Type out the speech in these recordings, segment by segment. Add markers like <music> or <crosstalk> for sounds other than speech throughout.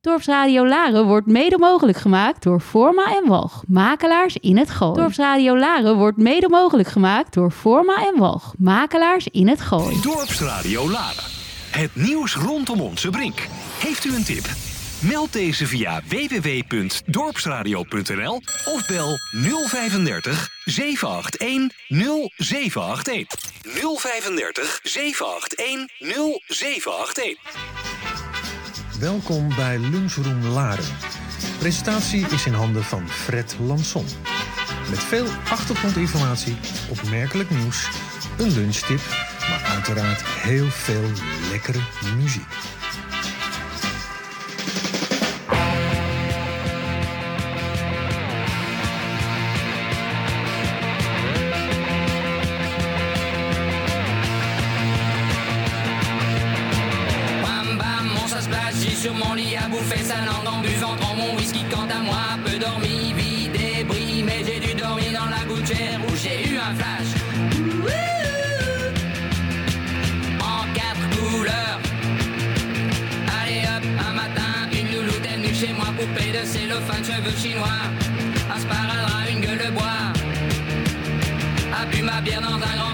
Dorpsradio Laren wordt mede mogelijk gemaakt door Forma en Walg, makelaars in het Gooi. Dorpsradio Laren wordt mede mogelijk gemaakt door Forma en Walg, makelaars in het Gooi. Dorpsradio Laren. Het nieuws rondom onze brink. Heeft u een tip? Meld deze via www.dorpsradio.nl of bel 035 781 0781. 035 781 0781. Welkom bij Lunchroom Laren. Presentatie is in handen van Fred Lanson. Met veel achtergrondinformatie, opmerkelijk nieuws, een lunchtip, maar uiteraard heel veel lekkere muziek. Sa langue en buvant dans mon whisky. Quant à moi, peu dormi, vie débris, mais j'ai dû dormir dans la gouttière où j'ai eu un flash. En quatre couleurs. Allez hop, un matin, une louloute est venue chez moi, poupée de cellophane, cheveux chinois. Un sparadrap, une gueule de bois. A bu ma bière dans un grand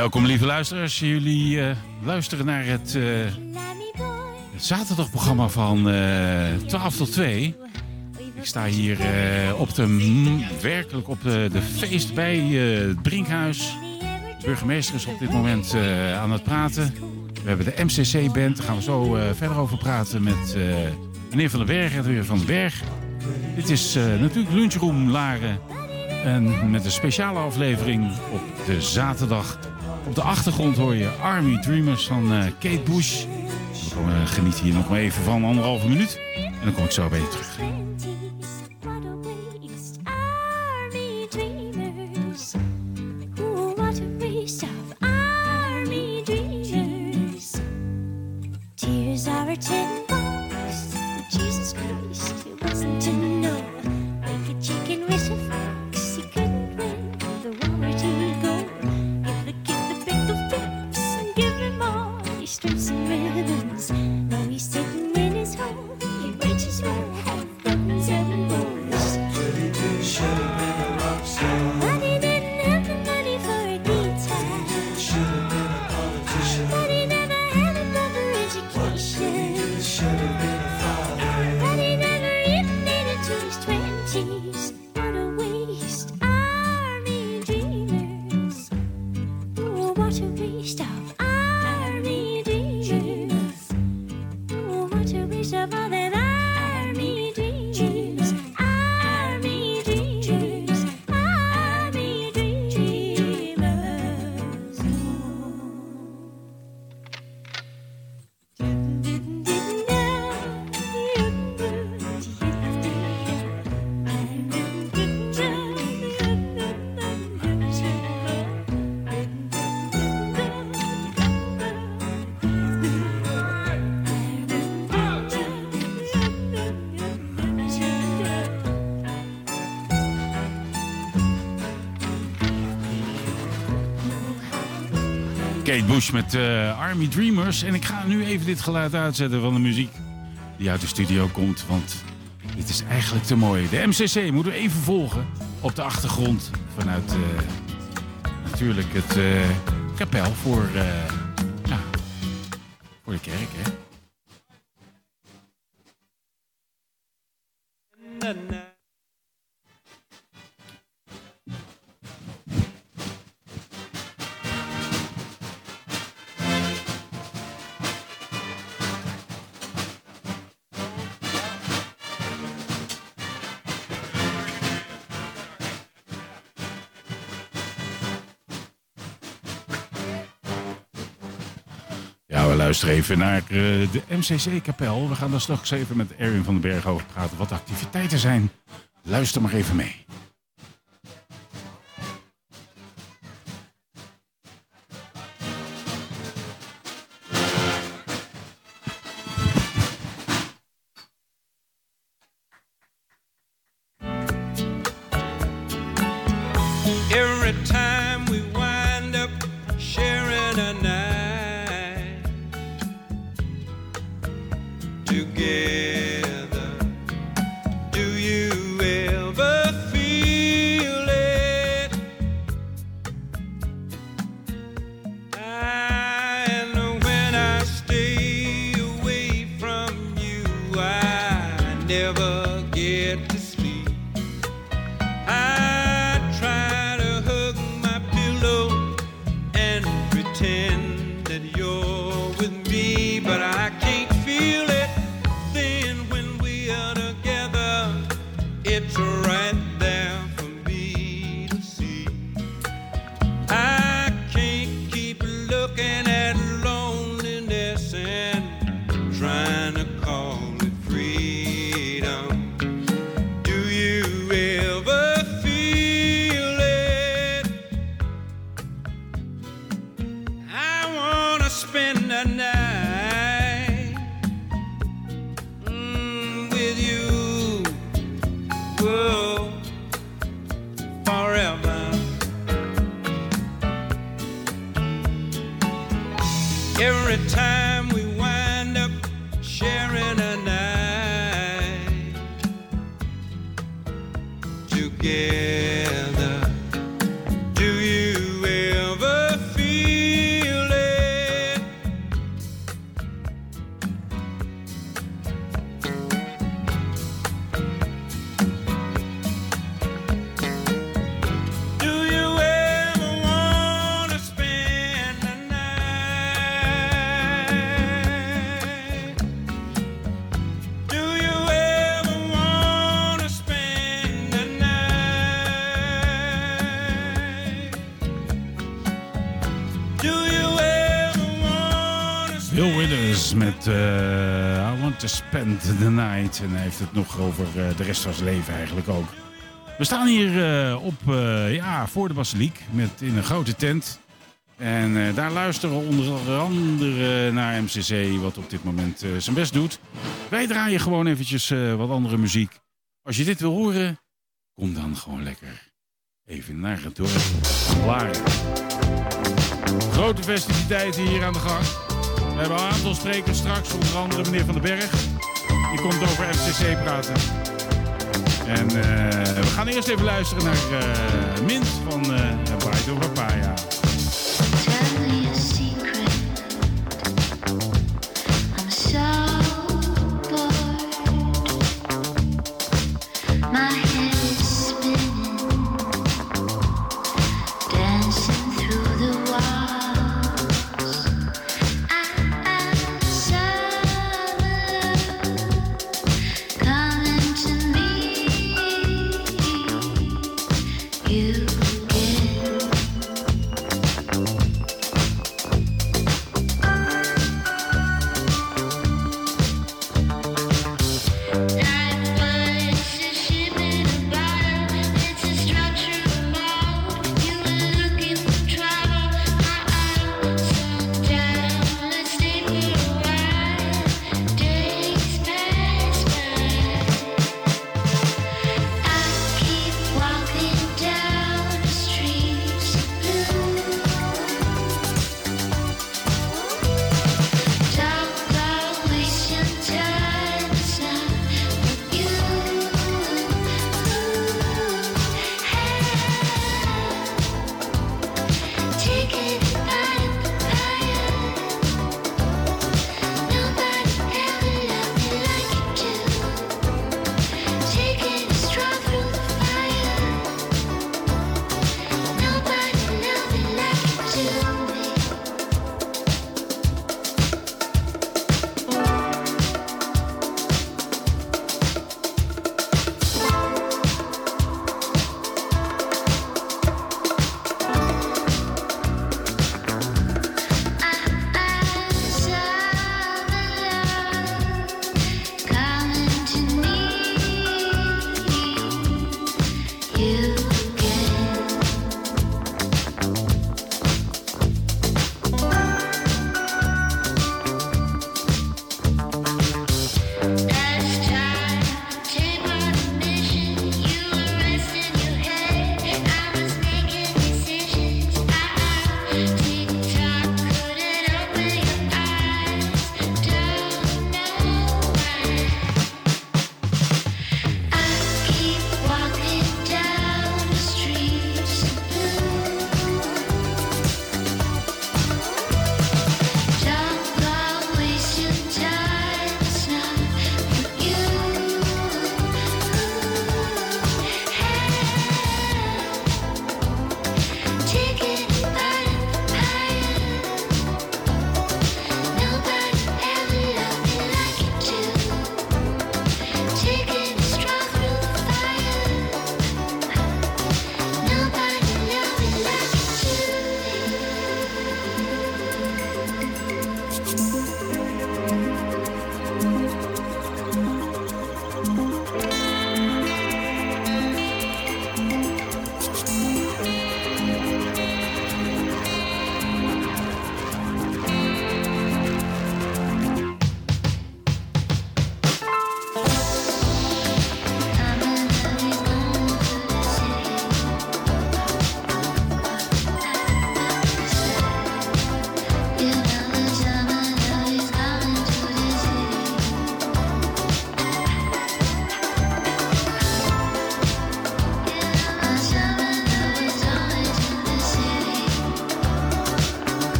Welkom lieve luisteraars. Jullie eh, luisteren naar het, eh, zaterdagprogramma van eh 12 tot 2. Ik sta hier op de, werkelijk op de, de feest bij het Brinkhuis. De burgemeester is op dit moment aan het praten. We hebben de MCC-band, daar gaan we zo verder over praten met meneer Van den Berg en weer Van den Berg. Dit is natuurlijk Lunchroom Laren. En met een speciale aflevering op de zaterdag. Op de achtergrond hoor je Army Dreamers van eh, Kate Bush. We komen, genieten hier nog maar even van anderhalve minuut. En dan kom ik zo bij je terug. Bush met eh, Army Dreamers. En ik ga nu even dit geluid uitzetten van de muziek die uit de studio komt. Want dit is eigenlijk te mooi. De MCC moeten we even volgen op de achtergrond. Vanuit eh, natuurlijk het eh, kapel voor, even naar eh, de MCC-kapel. We gaan daar straks even met Erwin van den Berg over praten wat de activiteiten zijn. Luister maar even mee. To Spend the Night. En hij heeft het nog over eh, de rest van zijn leven eigenlijk ook. We staan hier eh, op, eh, ja, voor de basiliek met, in een grote tent. En daar luisteren we onder andere naar MCC, wat op dit moment zijn best doet. Wij draaien gewoon eventjes wat andere muziek. Als je dit wil horen, kom dan gewoon lekker even naar het dorp. Laren. Grote festiviteiten hier aan de gang. We hebben een aantal sprekers straks, onder andere meneer Van den Berg. Die komt over FCC praten. En eh, we gaan eerst even luisteren naar eh, Mint van uh, of Papaya.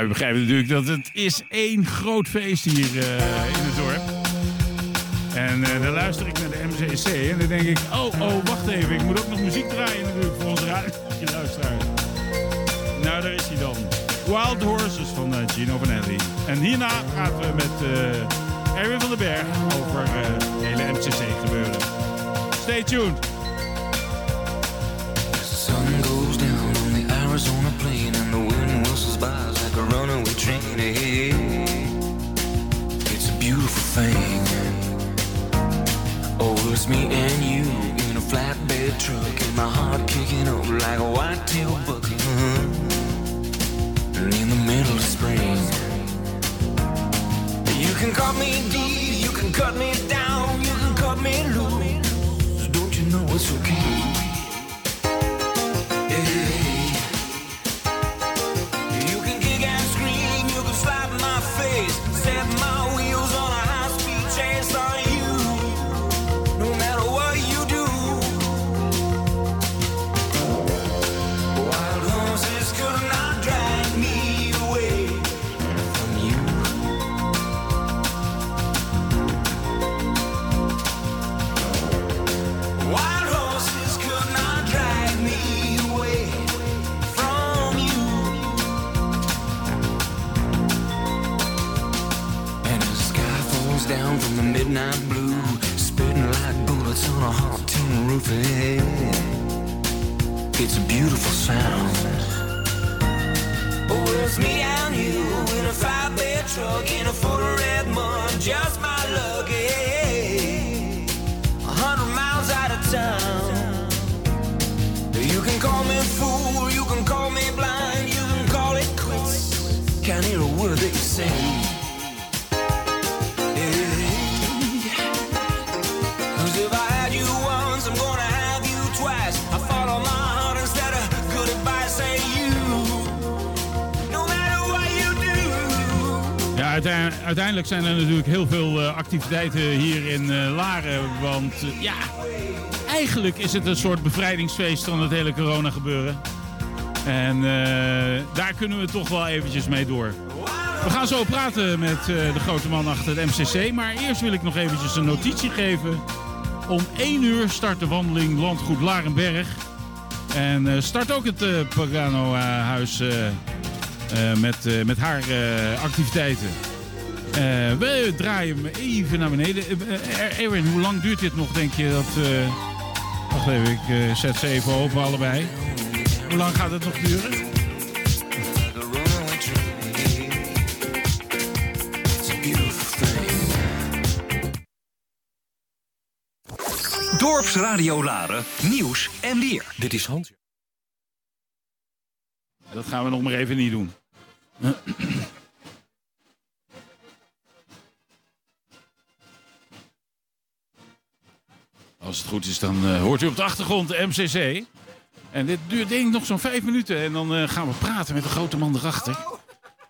Ja, u begrijpt natuurlijk dat het is één groot feest hier eh, in het dorp. En eh, dan luister ik naar de MCC en dan denk ik... Oh, oh, wacht even. Ik moet ook nog muziek draaien natuurlijk voor onze <laughs> luisteraars. Nou, daar is hij dan. Wild Horses van eh, Gino Vanelli. En hierna gaan we met Erwin van den Berg over het hele MCC gebeuren. Stay tuned. Me and you in a flatbed truck and my heart kicking up like a white-tail buck. And in the middle of spring, you can cut me deep, you can cut me down, you can cut me loose. Don't you know it's okay? Uiteindelijk zijn er natuurlijk heel veel eh, activiteiten hier in eh, Laren. Want eh, ja, eigenlijk is het een soort bevrijdingsfeest van het hele corona gebeuren. En daar kunnen we toch wel eventjes mee door. We gaan zo praten met de grote man achter het MCC. Maar eerst wil ik nog eventjes een notitie geven Om 1 uur start de wandeling Landgoed Larenberg. En start ook het Pagano-huis met, met haar activiteiten. Eh, we draaien hem even naar beneden. Eh, eh, Erwin, hoe lang duurt dit nog, denk je? Dat, eh, wacht even, ik eh, zet ze even open allebei. Hoe lang gaat het nog duren? Dorpsradio Laren, nieuws en weer. Dit is Hans. Dat gaan we nog maar even niet doen. Als het goed is, dan eh, hoort u op de achtergrond de MCC. En dit duurt denk ik nog zo'n vijf minuten. En dan eh, gaan we praten met de grote man erachter.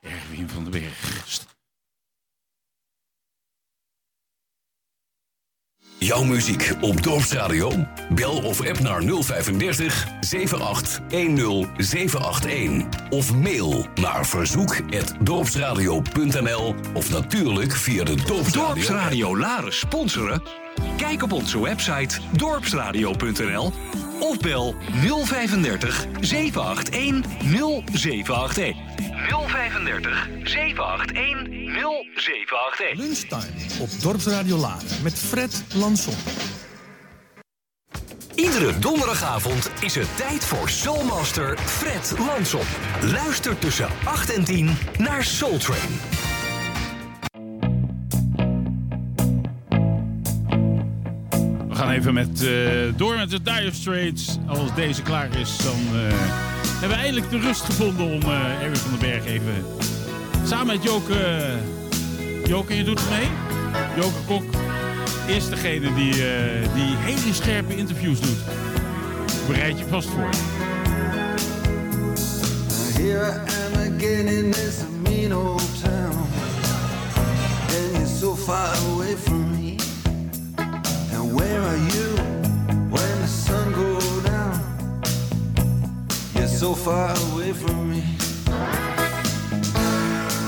Erwin van den Berg. Jouw muziek op Dorpsradio? Bel of app naar 035 7810 781. Of mail naar verzoek.dorpsradio.nl Of natuurlijk via de Dorpsradio. Dorpsradio Laren sponsoren? Kijk op onze website dorpsradio.nl of bel 035 781 0781. 035 781 0781. Lunchtime op Dorpsradio Laren met Fred Lanson. Iedere donderdagavond is het tijd voor Soulmaster Fred Lanson. Luister tussen 8 en 10 naar Soul Train. We gaan even met, eh, door met de Dire Straits. Als deze klaar is, dan eh, hebben we eindelijk de rust gevonden om eh Erwin van den Berg even... Samen met Joke... Joke, je doet het mee? Joke Kok is degene die, eh, die hele scherpe interviews doet. Bereid je vast voor. Here I am again in this mean old town. And you're so far away from me. And where are you so far away from me.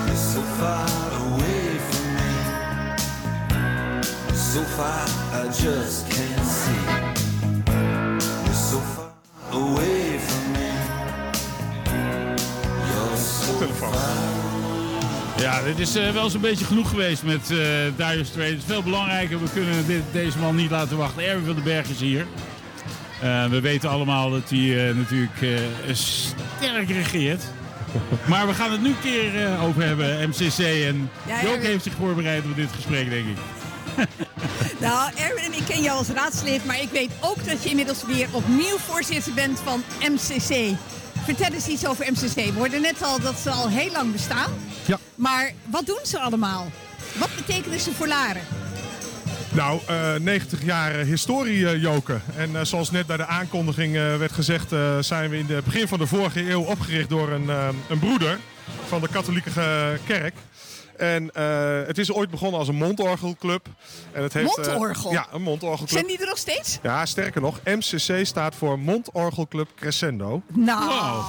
You're so far away from me. So far I just can't see. You're so far away from me. You're so far. Ja, dit is eh, wel zo'n beetje genoeg geweest met eh Dire Straits. Veel belangrijker, we kunnen dit, deze man niet laten wachten. Erwin van den Berg is hier. Eh, we weten allemaal dat hij eh, natuurlijk eh, sterk regeert. Maar we gaan het nu een keer eh, over hebben, MCC. En Ja, Joke Erwin. heeft zich voorbereid op dit gesprek, denk ik. <laughs> Nou, Erwin, ik ken jou als raadslid, maar ik weet ook dat je inmiddels weer opnieuw voorzitter bent van MCC. Vertel eens iets over MCC. We hoorden net al dat ze al heel lang bestaan. Ja. Maar wat doen ze allemaal? Wat betekenen ze voor Laren? Nou, eh, 90 jaar eh, historie, eh, Joke. En eh, zoals net bij de aankondiging eh, werd gezegd, eh, zijn we in het begin van de vorige eeuw opgericht door een, eh, een broeder van de katholieke eh, kerk. En eh, het is ooit begonnen als een mondorgelclub. En het heeft, eh, Mondorgel? ja, een mondorgelclub. Zijn die er nog steeds? Ja, sterker nog, MCC staat voor Mondorgelclub Crescendo. Nou, Wow.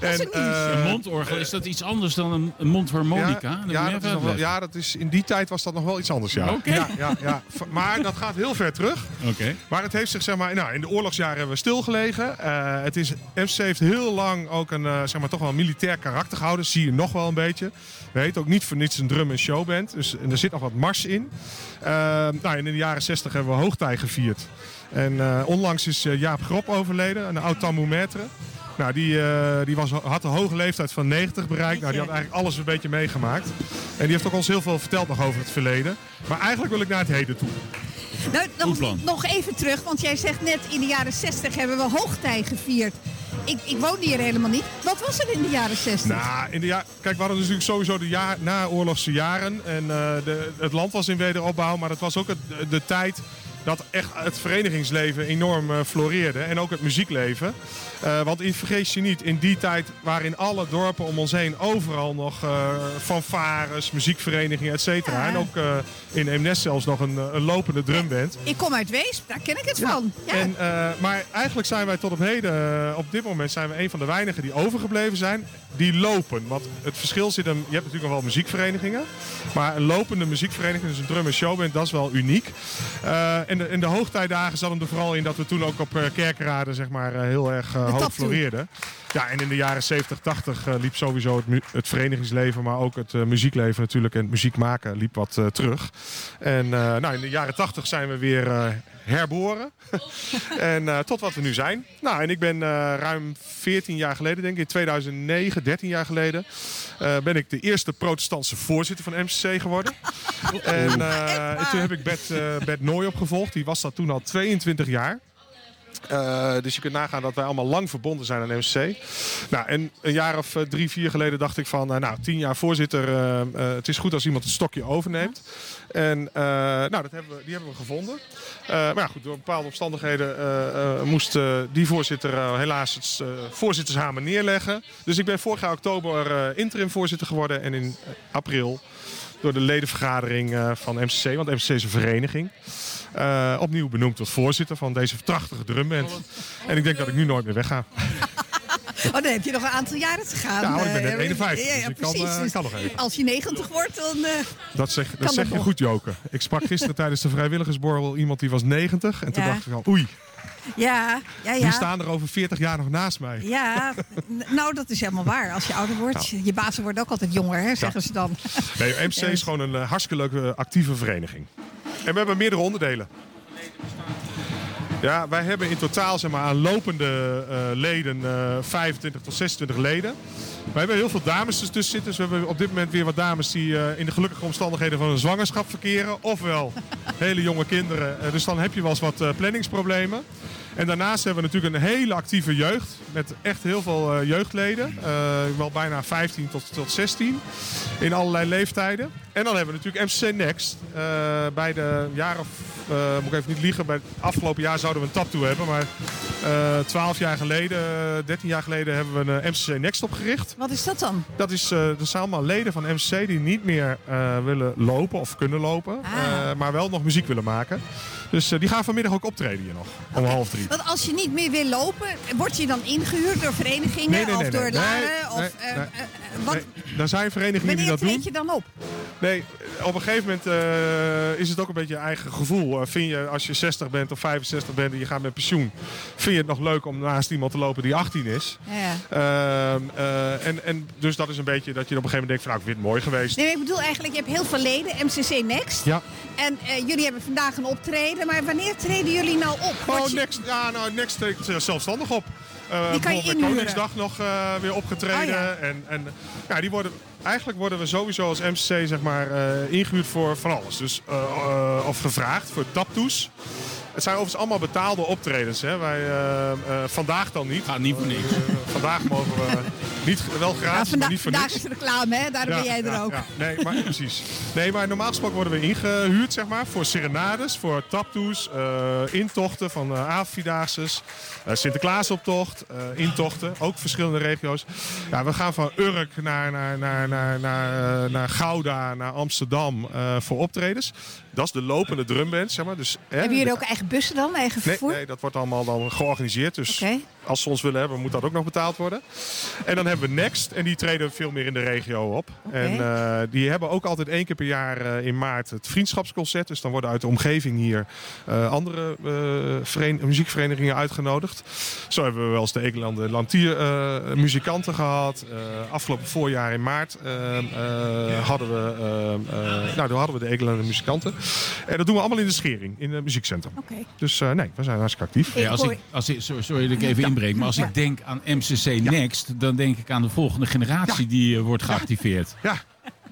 dat is En, een nieuws. eh, Een mondorgel, is dat iets anders dan een, mondharmonica? Ja, Dat ja, dat is nog wel- uitleggen. ja, dat is, in die tijd was dat nog wel iets anders. Ja. Oké. Ja, ja, ja. Maar dat gaat heel ver terug. Oké. Maar het heeft zich, zeg maar, nou, in de oorlogsjaren hebben we stilgelegen. Eh, het is, MC heeft heel lang ook een, zeg maar, toch wel een militair karakter gehouden. Zie je nog wel een beetje. We heet ook niet voor niets een drum- en showband. Dus en er zit nog wat mars in. Eh, nou, en in de jaren 60 hebben we hoogtij gevierd. En eh, onlangs is eh, Jaap Grop overleden, een oud tambourmaître. Nou, die, eh, die was, had een hoge leeftijd van 90 bereikt. Nou, die had eigenlijk alles een beetje meegemaakt. En die heeft ook ons heel veel verteld nog over het verleden. Maar eigenlijk wil ik naar het heden toe. Nou, nog, nog even terug, want jij zegt net in de jaren 60 hebben we hoogtij gevierd. Ik, ik woonde hier helemaal niet. Wat was er in de jaren 60? Nou, in de ja kijk, we hadden natuurlijk sowieso de ja naoorlogse jaren. En eh, de, het land was in wederopbouw, maar het was ook het, de tijd dat echt het verenigingsleven enorm eh, floreerde. En ook het muziekleven. Eh, want in- vergeet je niet, in die tijd waren in alle dorpen om ons heen overal nog eh fanfares, muziekverenigingen, et cetera. Ja. En ook in Eemnes zelfs nog een, een lopende drumband. Ik kom uit Weesp, daar ken ik het van. Ja. En, maar eigenlijk zijn wij tot op heden, op dit moment zijn we een van de weinigen die overgebleven zijn, die lopen. Want het verschil zit hem, je hebt natuurlijk nog wel muziekverenigingen, maar een lopende muziekvereniging, dus een drum en showband, dat is wel uniek. En in, de, hoogtijdagen zat hem er vooral in dat we toen ook op eh, Kerkrade zeg maar, eh, heel erg eh, hoog floreerden. Ja, en in de jaren 70, 80 eh, liep sowieso het, het verenigingsleven, maar ook het eh, muziekleven natuurlijk en het muziek maken liep wat eh, terug. En nou, in de jaren 80 zijn we weer herboren. <laughs> en tot wat we nu zijn. Nou, en ik ben ruim 14 jaar geleden, denk ik, in 2009, 13 jaar geleden, ben ik de eerste protestantse voorzitter van MCC geworden. <laughs> en toen heb ik Bert, Bert Nooy opgevolgd. Die was dat toen al 22 jaar. Eh, dus je kunt nagaan dat wij allemaal lang verbonden zijn aan MCC. Nou, en een jaar of eh, drie, vier geleden dacht ik van... eh, nou, tien jaar voorzitter, het is goed als iemand het stokje overneemt. En nou, dat hebben we, die hebben we gevonden. Maar ja, goed, door bepaalde omstandigheden moest die voorzitter helaas het voorzittershamer neerleggen. Dus ik ben vorig jaar oktober interim voorzitter geworden. En in april door de ledenvergadering van MCC, want MCC is een vereniging. Eh, opnieuw benoemd tot voorzitter van deze prachtige drumband. En ik denk dat ik nu nooit meer wegga. <laughs> Oh, dan heb je nog een aantal jaren te gaan. Ja, want ik ben net Eh, 51, ja, ja, dus ik kan, eh, kan nog even. Als je 90 wordt, dan... eh, Dat zeg, dat zeg je nog? goed, Joke. Ik sprak gisteren <laughs> tijdens de vrijwilligersborrel iemand die was 90. En toen dacht ik al, oei, ja, ja, ja. die staan er over 40 jaar nog naast mij. Ja, nou dat is helemaal waar. Als je ouder wordt, je bazen worden ook altijd jonger, hè, zeggen ze dan. Nee, MC is gewoon een eh, hartstikke leuke eh, actieve vereniging. En we hebben meerdere onderdelen. Ja, wij hebben in totaal zeg maar, aan lopende eh, leden eh, 25 tot 26 leden. We hebben heel veel dames dus tussen zitten. Dus we hebben op dit moment weer wat dames die eh, in de gelukkige omstandigheden van een zwangerschap verkeren. Ofwel <laughs> hele jonge kinderen. Eh, dus dan heb je wel eens wat eh, planningsproblemen. En daarnaast hebben we natuurlijk een hele actieve jeugd. Met echt heel veel eh, jeugdleden. Eh, wel bijna 15 tot, tot 16. In allerlei leeftijden. En dan hebben we natuurlijk MC Next. Eh, bij de jaar of, eh, moet ik even niet liegen, bij het afgelopen jaar zouden we een tap toe hebben. Maar eh 12 jaar geleden, eh, 13 jaar geleden hebben we een MCC Next opgericht. Wat is dat dan? Dat, is, dat zijn allemaal leden van MCC die niet meer willen lopen of kunnen lopen. Ah. maar wel nog muziek willen maken. Dus eh, die gaan vanmiddag ook optreden hier nog. Om half drie. Want als je niet meer wil lopen, word je dan ingehuurd door verenigingen Nee, nee, nee, of door laren? Of, wat, er zijn verenigingen die wanneer dat doen. treed je dan op? Nee, op een gegeven moment eh, is het ook een beetje je eigen gevoel. Eh, vind je als je 60 bent of 65 bent en je gaat met pensioen, vind je het nog leuk om naast iemand te lopen die 18 is? Ja. Ehm, eh, en, en dus dat is een beetje dat je op een gegeven moment denkt van nou, ik vind het mooi geweest. Nee, ik bedoel eigenlijk, je hebt heel veel leden, MCC Next. Ja. En jullie hebben vandaag een optreden, maar wanneer treden jullie nou op? Oh, je- Next, ja, nou, Next treedt zelfstandig op. Eh Die kan je inhuren. Koningsdag nog eh, weer opgetreden. Oh, ja. En, en ja, die worden, eigenlijk worden we sowieso als MCC zeg maar, eh, ingehuurd voor van alles. Dus, of gevraagd voor taptoes. Het zijn overigens allemaal betaalde optredens. Hè. Wij, eh, eh, vandaag dan niet. Gaat niet voor niks. Eh, vandaag mogen we niet, wel gratis, Ja, maar vandaag, niet voor vandaag niks. is reclame, hè? daarom Ja, ben jij er ook. ja. Nee, maar precies. Nee, maar normaal gesproken worden we ingehuurd zeg maar, voor serenades, voor taptoes, eh, intochten van uh, Avondvierdaagses, eh, Sinterklaasoptocht, eh, intochten, ook verschillende regio's. Ja, we gaan van Urk naar, naar, naar, naar, naar, naar Gouda, naar Amsterdam eh, voor optredens. Dat is de lopende drumband, zeg maar. Dus, hè, Hebben jullie ook eigen bussen dan, eigen Nee, vervoer? nee, dat wordt allemaal dan georganiseerd. Dus. Als ze ons willen hebben, moet dat ook nog betaald worden. En dan hebben we Next. En die treden veel meer in de regio op. En eh, die hebben ook altijd één keer per jaar eh, in maart het vriendschapsconcert. Dus dan worden uit de omgeving hier eh, andere eh, veren- muziekverenigingen uitgenodigd. Zo hebben we wel eens de Ekelanden Lantier eh, muzikanten gehad. Eh, afgelopen voorjaar in maart hadden we, nou, toen hadden we de Ekelanden muzikanten. En dat doen we allemaal in de schering, in het muziekcentrum. Dus eh, nee, we zijn hartstikke actief. Ja, als ik, als ik, sorry, sorry dat ik even inbreek, maar als ik denk aan MCC Next, dan denk ik aan de volgende generatie die eh, wordt geactiveerd. Ja.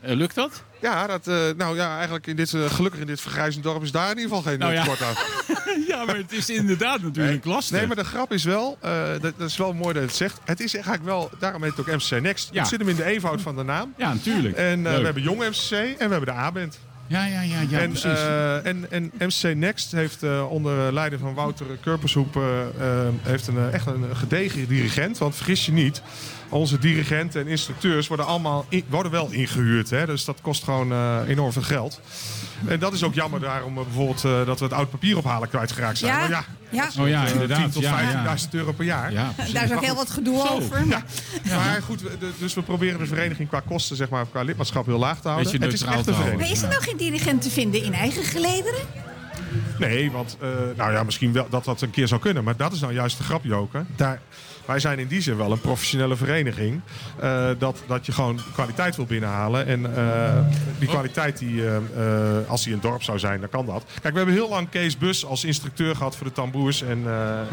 Eh, lukt dat? Ja, dat, eh, nou ja, eigenlijk in dit, gelukkig in dit vergrijzend dorp is daar in ieder geval geen Nou ja. aan. <laughs> ja, maar het is inderdaad natuurlijk lastig. Nee, maar de grap is wel, dat, dat is wel mooi dat je het zegt. Het is eigenlijk wel, daarom heet het ook MCC Next. Ja. Het zit hem in de eenvoud van de naam. Ja, natuurlijk. En we hebben Jong MCC en we hebben de A-band. Ja, ja, ja, ja en, precies. eh, en, en MCC Next heeft eh, onder leiding van Wouter Kurpershoep eh, heeft een, echt een gedegen dirigent. Want vergis je niet, onze dirigenten en instructeurs worden allemaal in- worden wel ingehuurd. Hè? Dus dat kost gewoon eh, enorm veel geld. En dat is ook jammer daarom eh, bijvoorbeeld eh, dat we het oud papier ophalen kwijtgeraakt zijn. Ja, Maar ja, ja. oh ja, inderdaad. 10 tot ja, ja. 15.000 euro per jaar. Ja. Daar is ook Maar heel wat gedoe Zo. over. Maar Maar goed, dus we proberen de vereniging qua kosten, zeg maar, qua lidmaatschap heel laag te houden. Beetje Het is echt een vereniging. is er nou geen dirigent te vinden in eigen gelederen? Nee, want eh, nou ja, misschien wel dat dat een keer zou kunnen. Maar dat is nou juist de grap, Joke. Daar, wij zijn in die zin wel een professionele vereniging. eh, dat, dat je gewoon kwaliteit wil binnenhalen. En eh, die kwaliteit, die, eh, als die een dorp zou zijn, dan kan dat. Kijk, we hebben heel lang Kees Bus als instructeur gehad voor de tamboers en,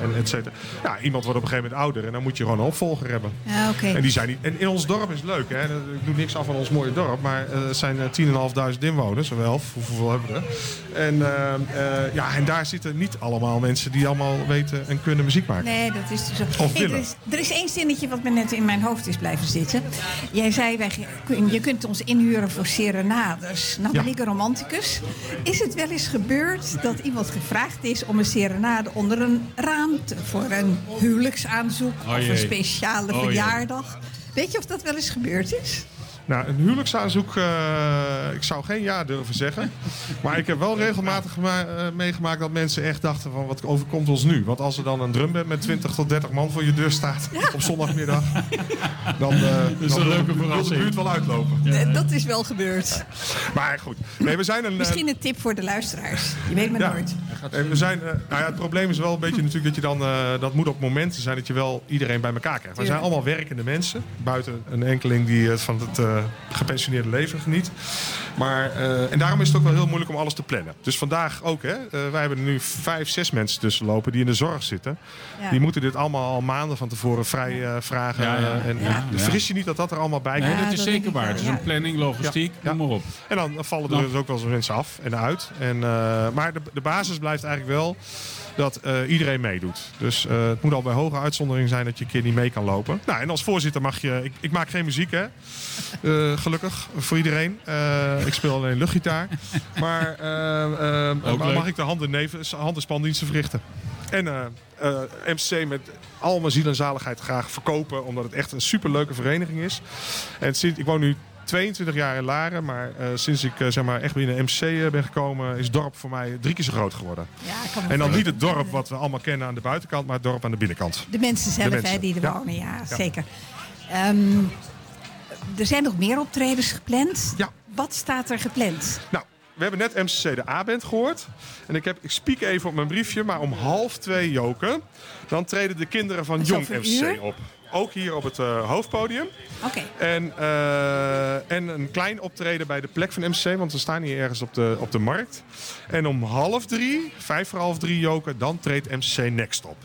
en et cetera. Ja, iemand wordt op een gegeven moment ouder en dan moet je gewoon een opvolger hebben. Ja, oké. En, die zijn niet, en in ons dorp is het leuk, hè? ik doe niks af van ons mooie dorp, maar het zijn eh, 10.500 inwoners, of wel, hoeveel hebben we er? En, ja, en daar zitten niet allemaal mensen die allemaal weten en kunnen muziek maken. Nee, dat is dus zo. Of er, willen. Is, er is één zinnetje wat me net in mijn hoofd is blijven zitten. Jij zei, wij, je kunt ons inhuren voor serenades. Nou ben ik een romanticus. Is het wel eens gebeurd dat iemand gevraagd is om een serenade onder een raam te, voor een huwelijksaanzoek Oh of een speciale Oh verjaardag? Weet je of dat wel eens gebeurd is? Nou, een huwelijksaanzoek, eh, ik zou geen ja durven zeggen. <laughs> Maar ik heb wel regelmatig eh, meegemaakt dat mensen echt dachten van wat overkomt ons nu? Want als er dan een drumband met 20 tot 30 man voor je deur staat op zondagmiddag, dan, eh <laughs> is dan een wil- leuke wil de buurt wel uitlopen. Dat is wel gebeurd. Maar goed, nee, we zijn een... Misschien een tip voor de luisteraars. Je weet maar Ja. nooit. En we zijn, nou ja, het probleem is wel een beetje natuurlijk dat je dan, eh, dat moet op momenten zijn dat je wel iedereen bij elkaar krijgt. We zijn allemaal werkende mensen, buiten een enkeling die eh, van het gepensioneerde leven geniet. Maar, eh, en daarom is het ook wel heel moeilijk om alles te plannen. Dus vandaag ook, hè, eh, wij hebben er nu vijf, zes mensen tussen lopen die in de zorg zitten. Ja. Die moeten dit allemaal al maanden van tevoren vrij eh, vragen. Ja, ja. eh, en, Ja. Vergis je niet dat dat er allemaal bij Nee, komt. dat is dat denk zeker waar. Het is ja. een planning, logistiek, Ja. noem maar op. En dan vallen er Nou. dus ook wel eens mensen af en uit. En, eh, maar de, de basis blijft eigenlijk wel dat eh, iedereen meedoet. Dus eh, het moet al bij hoge uitzondering zijn dat je een keer niet mee kan lopen. Nou, en als voorzitter mag je... Ik, ik maak geen muziek, hè. Eh, gelukkig, voor iedereen. Ik speel alleen luchtgitaar. Maar mag ik de handen, nevens, hand- en spandiensten verrichten. En MCC met al mijn ziel en zaligheid graag verkopen. Omdat het echt een superleuke vereniging is. En sinds, ik woon nu 22 jaar in Laren. Maar eh, sinds ik eh, zeg maar, echt binnen MCC eh, ben gekomen... is het dorp voor mij drie keer zo groot geworden. Ja, kan En dan niet het dorp wat we allemaal kennen aan de buitenkant... maar het dorp aan de binnenkant. De mensen zelf De mensen, Hè, die er ja. wonen, ja, Ja. zeker. Ehm, er zijn nog meer optredens gepland. Ja. Wat staat er gepland? Nou, we hebben net MCC de A-band gehoord. En ik, heb, ik spiek even op mijn briefje, maar om half twee joken... dan treden de kinderen van Jong uur? op. Ook hier op het eh, hoofdpodium. Oké. En, eh, en een klein optreden bij de plek van MCC, want we staan hier ergens op de, op de markt. En om half drie, vijf voor half drie joken, dan treedt MCC Next op.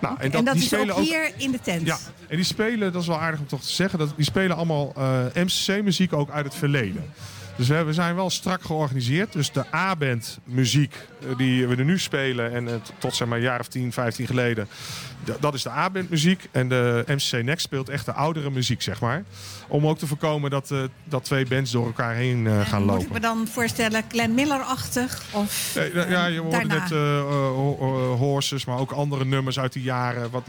Nou, En dat die is spelen ook hier in de tent. Ja, en die spelen, dat is wel aardig om toch te zeggen, dat, die spelen allemaal eh, MCC-muziek ook uit het verleden. Dus we, we zijn wel strak georganiseerd. Dus de A-band muziek die we er nu spelen en eh, tot zeg maar een jaar of 10, 15 geleden, dat is de A-band muziek. En de MCC Next speelt echt de oudere muziek, zeg maar. Om ook te voorkomen dat, eh, dat twee bands door elkaar heen eh, gaan Moet lopen. ik me dan voorstellen, Glenn Miller-achtig? Of nou, ja, je hoorde daarna? net eh, eh, ho- ho- Horses, maar ook andere nummers uit die jaren. Wat,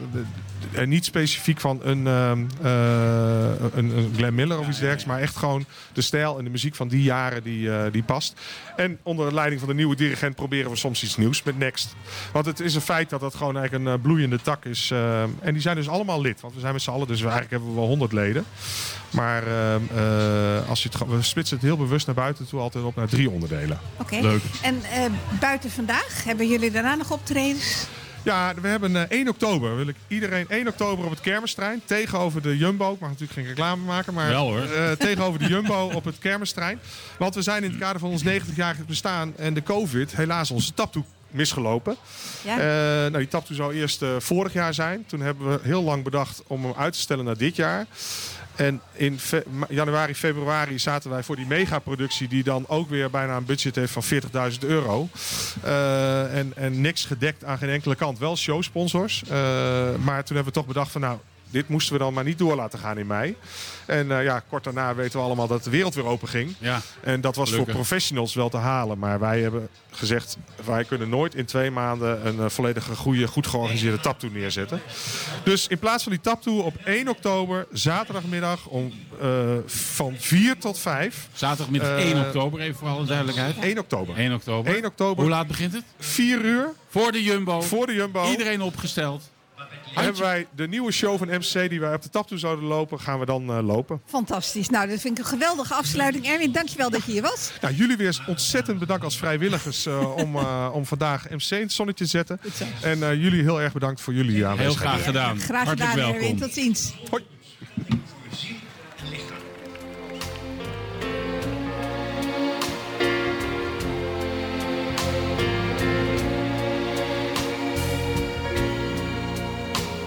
en niet specifiek van een, ehm, eh, een, een Glenn Miller of iets dergelijks, maar echt gewoon de stijl en de muziek van die jaren die, eh, die past. En onder de leiding van de nieuwe dirigent proberen we soms iets nieuws met Next. Want het is een feit dat dat gewoon eigenlijk een eh, bloeiende tak is. eh, en die zijn dus allemaal lid, want we zijn met z'n allen, dus we eigenlijk hebben we wel 100 leden. Maar ehm, eh, als je het, we splitsen het heel bewust naar buiten toe altijd op naar drie onderdelen. Oké. Leuk. En eh, buiten vandaag, hebben jullie daarna nog optredens? Ja, we hebben eh, 1 oktober. Wil ik iedereen 1 oktober op het Kermisterrein. Tegenover de Jumbo. Ik mag natuurlijk geen reclame maken. Maar Wel, hoor. eh, <laughs> tegenover de Jumbo op het Kermisterrein. Want we zijn in het kader van ons 90-jarig bestaan. En de COVID helaas onze taptoe misgelopen. Ja. Eh, nou, die taptoe zou eerst eh, vorig jaar zijn. Toen hebben we heel lang bedacht om hem uit te stellen naar dit jaar. En in januari, februari zaten wij voor die megaproductie... die dan ook weer bijna een budget heeft van 40.000 euro. Eh, en, en niks gedekt aan geen enkele kant. Wel showsponsors. Eh, maar toen hebben we toch bedacht van... nou, dit moesten we dan maar niet door laten gaan in mei. En eh, ja, kort daarna weten we allemaal dat de wereld weer open ging. Ja. En dat was Gelukkig. voor professionals wel te halen. Maar wij hebben gezegd, wij kunnen nooit in twee maanden een eh, volledige goede, goed georganiseerde taptoe neerzetten. Dus in plaats van die taptoe op 1 oktober, zaterdagmiddag om, eh, van 4 tot 5. Zaterdagmiddag Eh, 1 oktober, even voor alle duidelijkheid. 1 oktober. 1 oktober. 1 oktober. Hoe laat begint het? 4 uur Voor de Jumbo. voor de Jumbo. Iedereen opgesteld. Hebben wij de nieuwe show van MC die wij op de tap toe zouden lopen, gaan we dan eh, lopen. Fantastisch. Nou, dat vind ik een geweldige afsluiting. Erwin, dankjewel dat je hier was. Nou, jullie weer ontzettend bedankt als vrijwilligers eh, <laughs> om, eh, om vandaag MC in het zonnetje te zetten. En eh, jullie heel erg bedankt voor jullie aanwezigheid. graag gedaan. Graag gedaan, Erwin. Tot ziens. Hoi.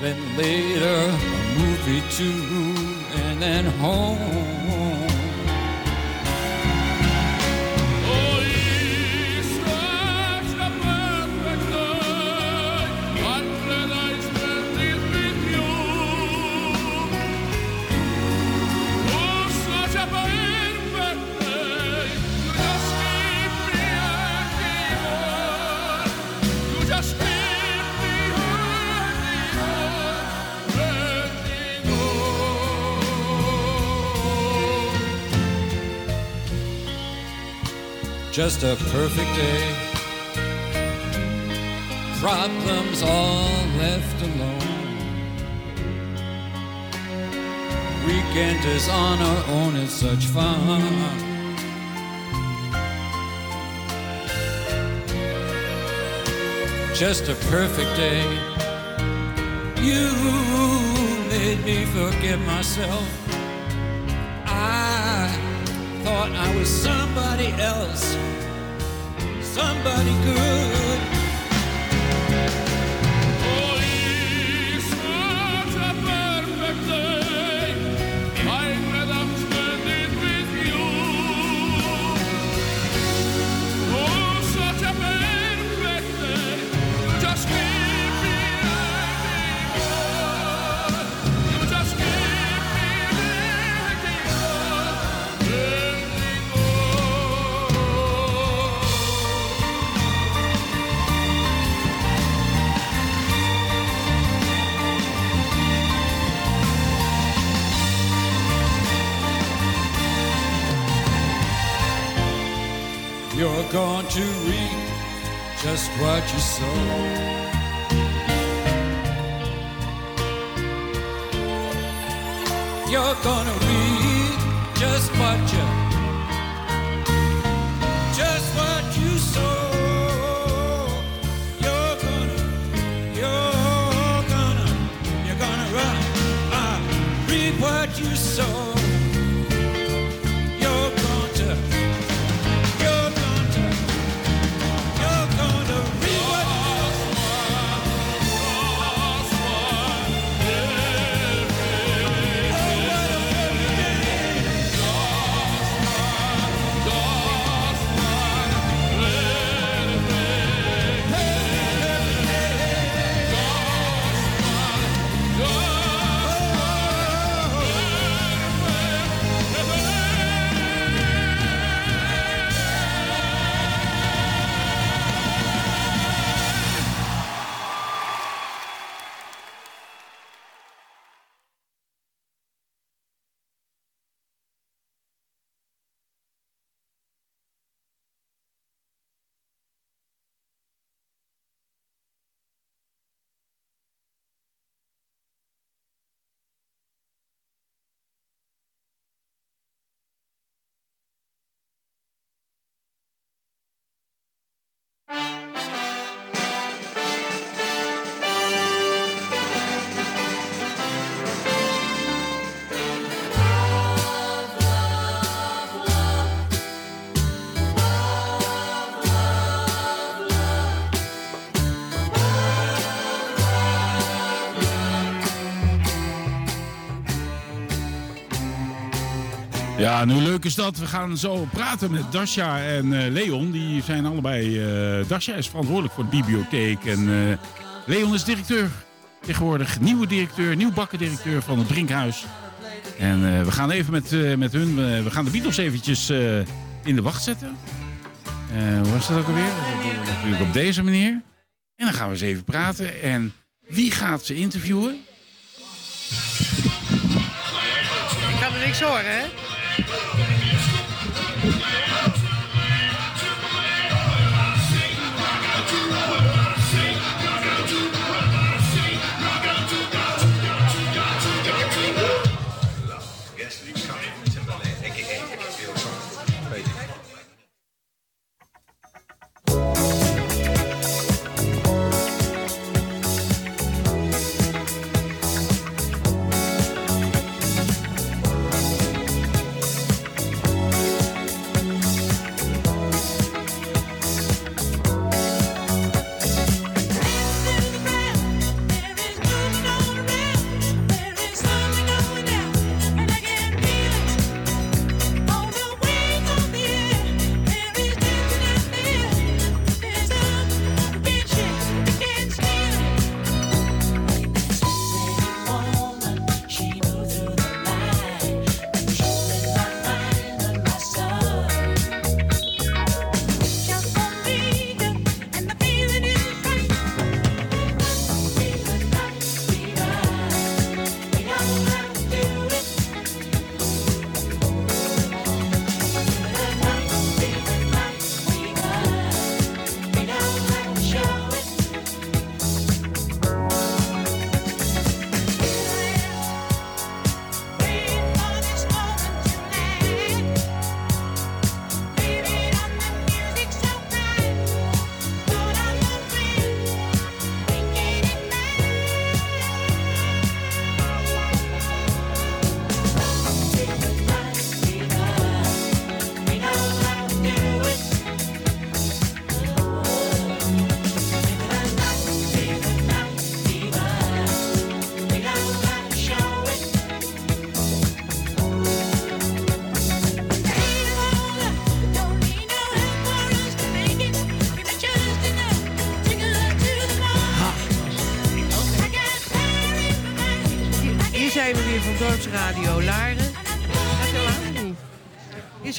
Then later, a movie too, and then home. Just a perfect day. Problems all left alone. Weekend is on our own, it's such fun. Just a perfect day. You made me forget myself. Thought I was somebody else, somebody good. To reap just what you sow. You're gonna Ja, nu leuk is dat. We gaan zo praten met Dasha en eh, Leon. Die zijn allebei... eh Dasha is verantwoordelijk voor de bibliotheek. En eh, Leon is directeur Tegenwoordig nieuwe directeur, nieuw bakkendirecteur van het Brinkhuis. En we gaan even met, met hun, we gaan de Beatles eventjes in de wacht zetten. Hoe was dat ook alweer? Natuurlijk op deze manier. En dan gaan we eens even praten. En wie gaat ze interviewen? Ik kan er niks horen, hè? Hier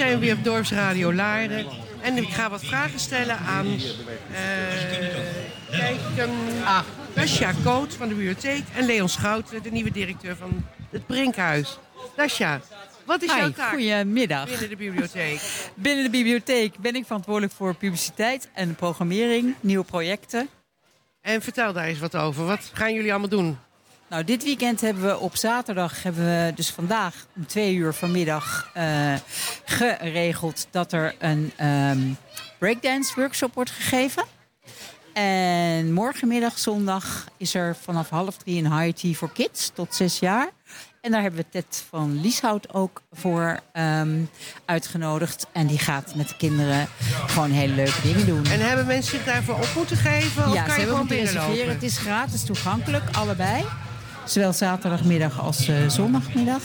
zijn we weer op Dorpsradio Laren. En ik ga wat vragen stellen aan... eh kijk, um, Dasja Koot van de bibliotheek en Leon Schouten, de nieuwe directeur van het Brinkhuis. Dasja, wat is Hi, jouw taak Goedemiddag. binnen de bibliotheek? <laughs> Binnen de bibliotheek ben ik verantwoordelijk voor publiciteit en programmering, nieuwe projecten. En vertel daar eens wat over. Wat gaan jullie allemaal doen? Nou, dit weekend hebben we op zaterdag, hebben we dus vandaag om twee uur vanmiddag eh, geregeld dat er een ehm, breakdance workshop wordt gegeven. En morgenmiddag, zondag, is er vanaf half drie een high tea voor kids tot zes jaar. En daar hebben we Ted van Lieshout ook voor ehm, uitgenodigd. En die gaat met de kinderen gewoon hele leuke dingen doen. En hebben mensen zich daarvoor op moeten geven? Of ja, kan ze je hebben gewoon moeten reserveren. Het is gratis toegankelijk, allebei. Zowel zaterdagmiddag als eh, zondagmiddag.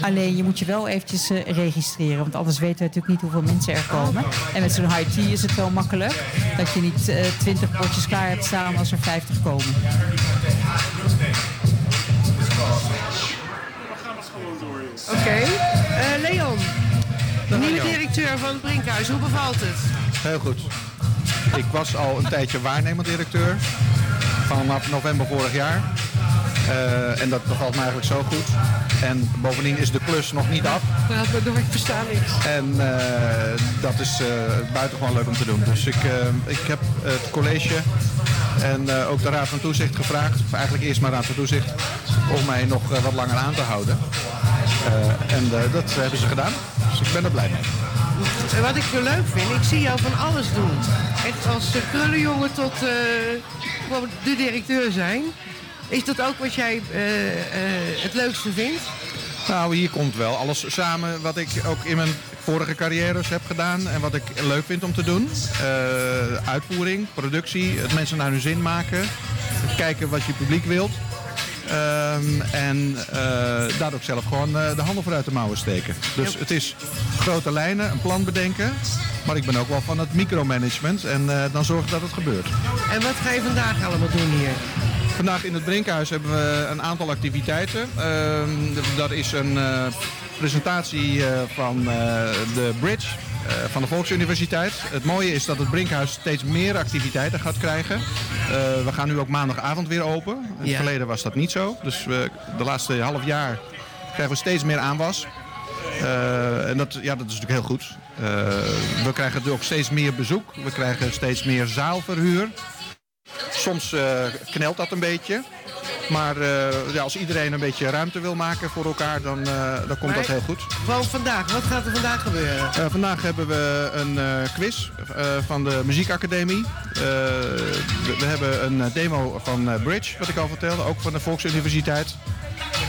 Alleen je moet je wel eventjes eh, registreren. Want anders weten we natuurlijk niet hoeveel mensen er komen. En met zo'n high tea is het wel makkelijk. Dat je niet eh 20 bordjes klaar hebt staan als er 50 komen. Oké. Eh, Leon, nieuwe directeur van het Brinkhuis. Hoe bevalt het? Heel goed. Ik was al een tijdje waarnemend directeur. Vanaf november vorig jaar. Eh, en dat bevalt me eigenlijk zo goed. En bovendien is de klus nog niet af. Praat maar door, ik versta niks. En eh, dat is eh buitengewoon leuk om te doen. Dus ik, ik heb het college en ook de Raad van Toezicht gevraagd, of eigenlijk eerst maar Raad van Toezicht, om mij nog wat langer aan te houden. En dat hebben ze gedaan. Dus ik ben er blij mee. En wat ik zo leuk vind, ik zie jou van alles doen. Echt als krullenjongen tot de directeur zijn. Is dat ook wat jij eh, eh, het leukste vindt? Nou, hier komt wel alles samen wat ik ook in mijn vorige carrières heb gedaan en wat ik leuk vind om te doen. Eh, uitvoering, productie, het mensen naar hun zin maken, kijken wat je publiek wilt. Ehm, en eh, daar ook zelf gewoon de handen voor uit de mouwen steken. Dus het is grote lijnen, een plan bedenken. Maar ik ben ook wel van het micromanagement en eh, dan zorgen dat het gebeurt. En wat ga je vandaag allemaal doen hier? Vandaag in het Brinkhuis hebben we een aantal activiteiten. Ehm, dat is een eh, presentatie eh, van eh, de Bridge van de Volksuniversiteit. Het mooie is dat het Brinkhuis steeds meer activiteiten gaat krijgen. We gaan nu ook maandagavond weer open. In het Ja. verleden was dat niet zo. Dus we, de laatste half jaar krijgen we steeds meer aanwas. En dat, ja, dat is natuurlijk heel goed. We krijgen ook steeds meer bezoek. We krijgen steeds meer zaalverhuur. Soms eh, knelt dat een beetje. Maar eh, ja, als iedereen een beetje ruimte wil maken voor elkaar, dan, eh, dan komt dat heel goed. Gewoon vandaag. Wat gaat er vandaag gebeuren? Vandaag hebben we een quiz van de Muziekacademie. We, we hebben een demo van Bridge, wat ik al vertelde, ook van de Volksuniversiteit.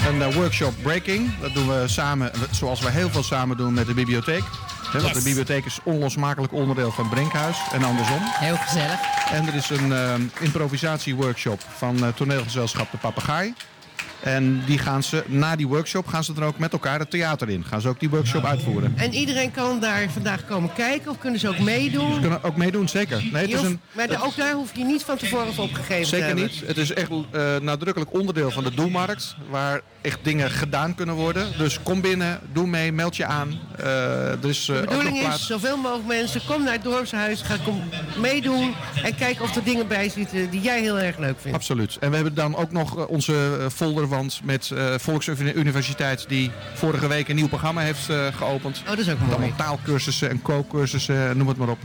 Een workshop Breaking, dat doen we samen, zoals we heel veel samen doen met de bibliotheek. Hè, want Yes. de bibliotheek is onlosmakelijk onderdeel van Brinkhuis en andersom. Heel gezellig. En er is een eh, improvisatieworkshop van eh, toneelgezelschap De Papegaai. En die gaan ze, na die workshop gaan ze dan ook met elkaar het theater in. Gaan ze ook die workshop uitvoeren. En iedereen kan daar vandaag komen kijken of kunnen ze ook meedoen? Ze kunnen ook meedoen, zeker. Nee, het is een, maar ook daar hoef je niet van tevoren voor opgegeven te zeker hebben. niet. Het is echt eh, nadrukkelijk onderdeel van de doelmarkt. Waar echt dingen gedaan kunnen worden. Dus kom binnen, doe mee, meld je aan. Eh, is, eh, De ook bedoeling is, zoveel mogelijk mensen, kom naar het dorpshuis, ga kom meedoen en kijk of er dingen bij zitten die jij heel erg leuk vindt. Absoluut. En we hebben dan ook nog eh, onze eh, folderwand met eh Volksuniversiteit die vorige week een nieuw programma heeft eh, geopend. Oh, dat is ook mooi. allemaal taalkursussen en kookcursussen, noem het maar op.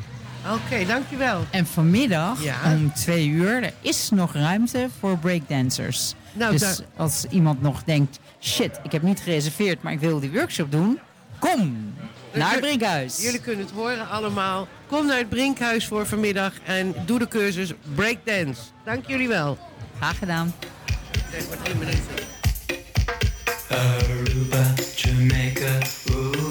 Oké, dankjewel. En vanmiddag Ja. om twee uur er is nog ruimte voor breakdancers. Nou, dus daar- als iemand nog denkt, shit, ik heb niet gereserveerd, maar ik wil die workshop doen. Kom naar het Brinkhuis. Jullie kunnen het horen allemaal. Kom naar het Brinkhuis voor vanmiddag en doe de cursus Breakdance. Dank jullie wel. Graag gedaan. Aruba, Jamaica, ooh,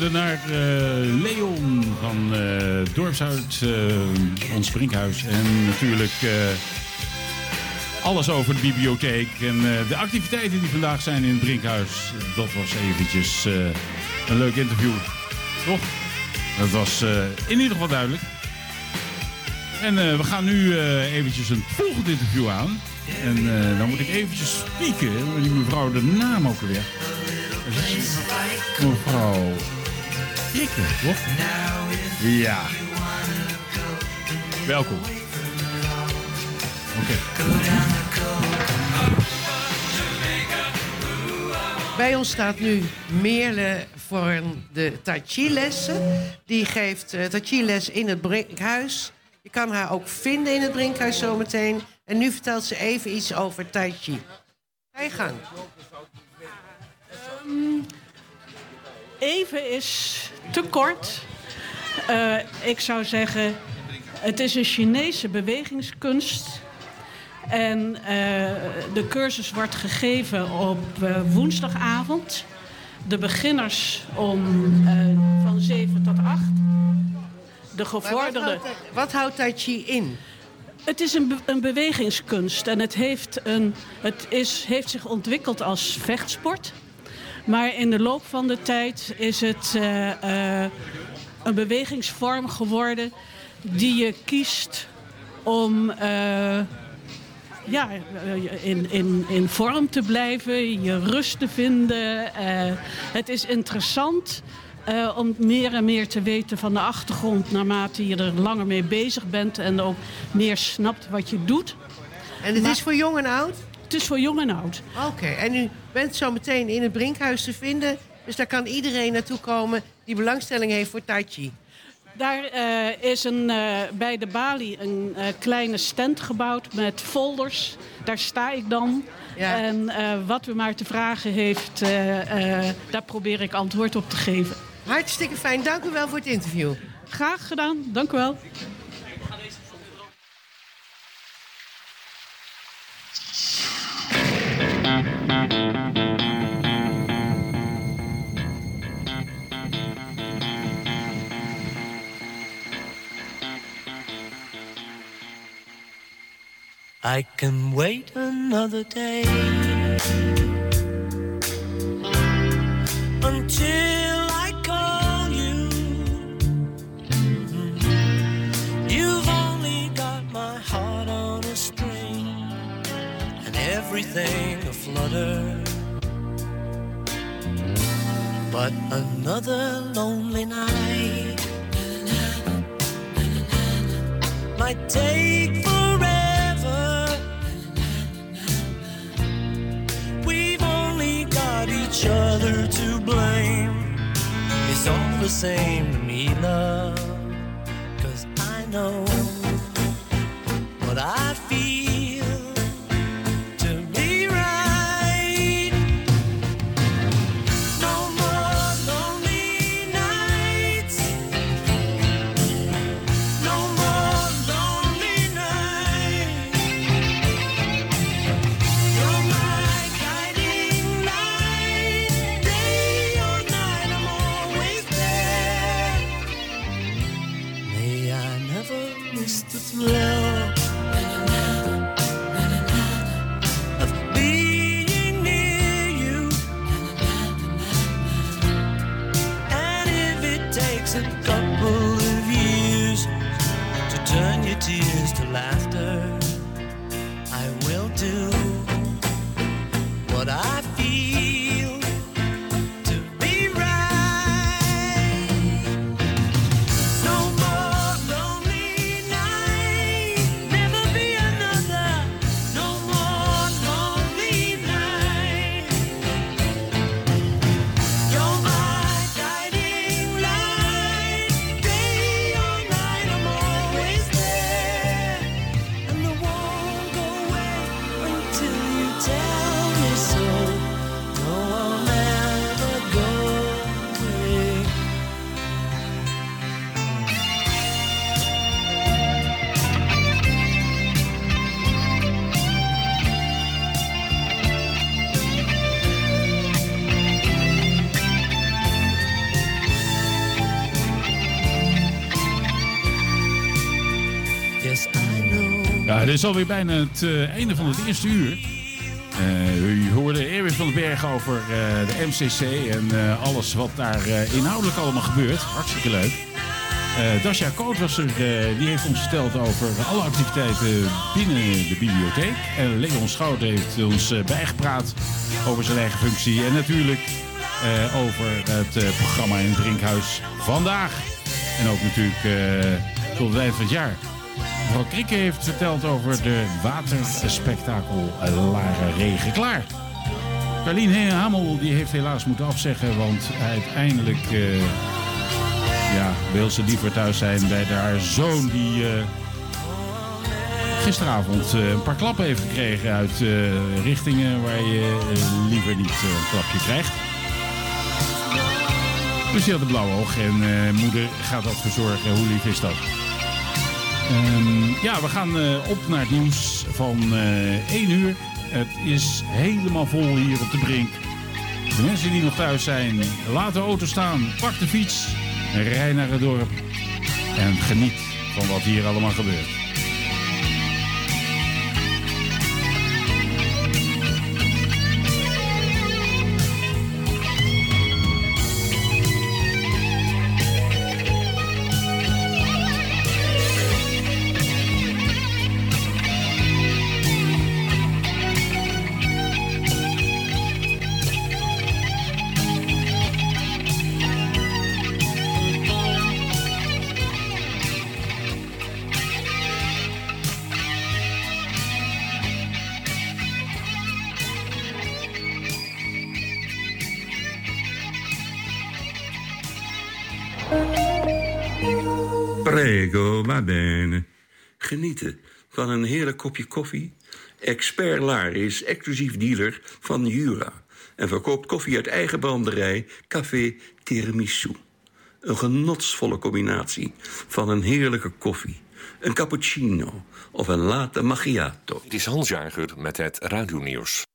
luisterde naar eh, Leon van Dorpshuis, eh, ons Brinkhuis. En natuurlijk alles over de bibliotheek en de activiteiten die vandaag zijn in het Brinkhuis. Dat was eventjes een leuk interview, toch? Dat was in ieder geval duidelijk. En we gaan nu eventjes een volgend interview aan. En dan moet ik eventjes spieken, die mevrouw de naam ook weer. Mevrouw Toch? Ja. Welkom. Oké. Bij ons staat nu Meerle voor de Tai Chi lessen. Die geeft uh, Tai Chi les in het Brinkhuis. Je kan haar ook vinden in het Brinkhuis zometeen. En nu vertelt ze even iets over Tai Chi. Ga je gang. Even is te kort. Eh, ik zou zeggen, het is een Chinese bewegingskunst. En eh, de cursus wordt gegeven op eh, woensdagavond. De beginners om van 7 tot 8. De Maar Wat houdt, wat houdt Tai Chi in? Het is een, be- een bewegingskunst en het, heeft, een, het is, heeft zich ontwikkeld als vechtsport. Maar in de loop van de tijd is het eh, eh, een bewegingsvorm geworden die je kiest om eh, ja, in, in, in vorm te blijven, je rust te vinden. Het is interessant om meer en meer te weten van de achtergrond naarmate je er langer mee bezig bent en ook meer snapt wat je doet. En het Maar- is voor jong en oud? Het is voor jong en oud. Oké, en u bent zo meteen in het Brinkhuis te vinden. Dus daar kan iedereen naartoe komen die belangstelling heeft voor Tai Chi. Daar eh, is een, eh, bij de balie een eh, kleine stand gebouwd met folders. Daar sta ik dan. En wat u maar te vragen heeft, daar probeer ik antwoord op te geven. Hartstikke fijn. Dank u wel voor het interview. Graag gedaan. Dank u wel. I can wait another day until I call you. Mhm. You've only got my heart on a string and everything aflutter. But another lonely night might take forever. Got each other to blame. It's all the same to me, love. Cause I know what I feel last. Dit is alweer bijna het eh, einde van het eerste uur. Eh, u hoorde Erwin van den Berg over eh, de MCC en alles wat daar inhoudelijk allemaal gebeurt. Hartstikke leuk. Dasja Koot was er, die heeft ons verteld over alle activiteiten binnen de bibliotheek. En Leon Schout heeft ons bijgepraat over zijn eigen functie. En natuurlijk over het programma in het Drinkhuis vandaag. En ook natuurlijk tot het eind van het jaar. Krikke heeft verteld over de waterspektakel eh, Laren Regen Klaar. Carlien Hamel die heeft helaas moeten afzeggen, want uiteindelijk eh, ja, wil ze liever thuis zijn bij haar zoon die eh, gisteravond een paar klappen heeft gekregen uit richtingen waar je liever niet een klapje krijgt. Dus die had een blauwe oog en moeder gaat dat verzorgen. Hoe lief is dat? Ehm, ja, we gaan eh, op naar het nieuws van eh 1 uur. Het is helemaal vol hier op de brink. De mensen die nog thuis zijn, laat de auto staan, pak de fiets, rij naar het dorp en geniet van wat hier allemaal gebeurt. Van een heerlijk kopje koffie? Expert Laar is exclusief dealer van Jura... en verkoopt koffie uit eigen branderij Café Tiramisu. Een genotsvolle combinatie van een heerlijke koffie... een cappuccino of een latte macchiato. Het is Hans met het radionieuws.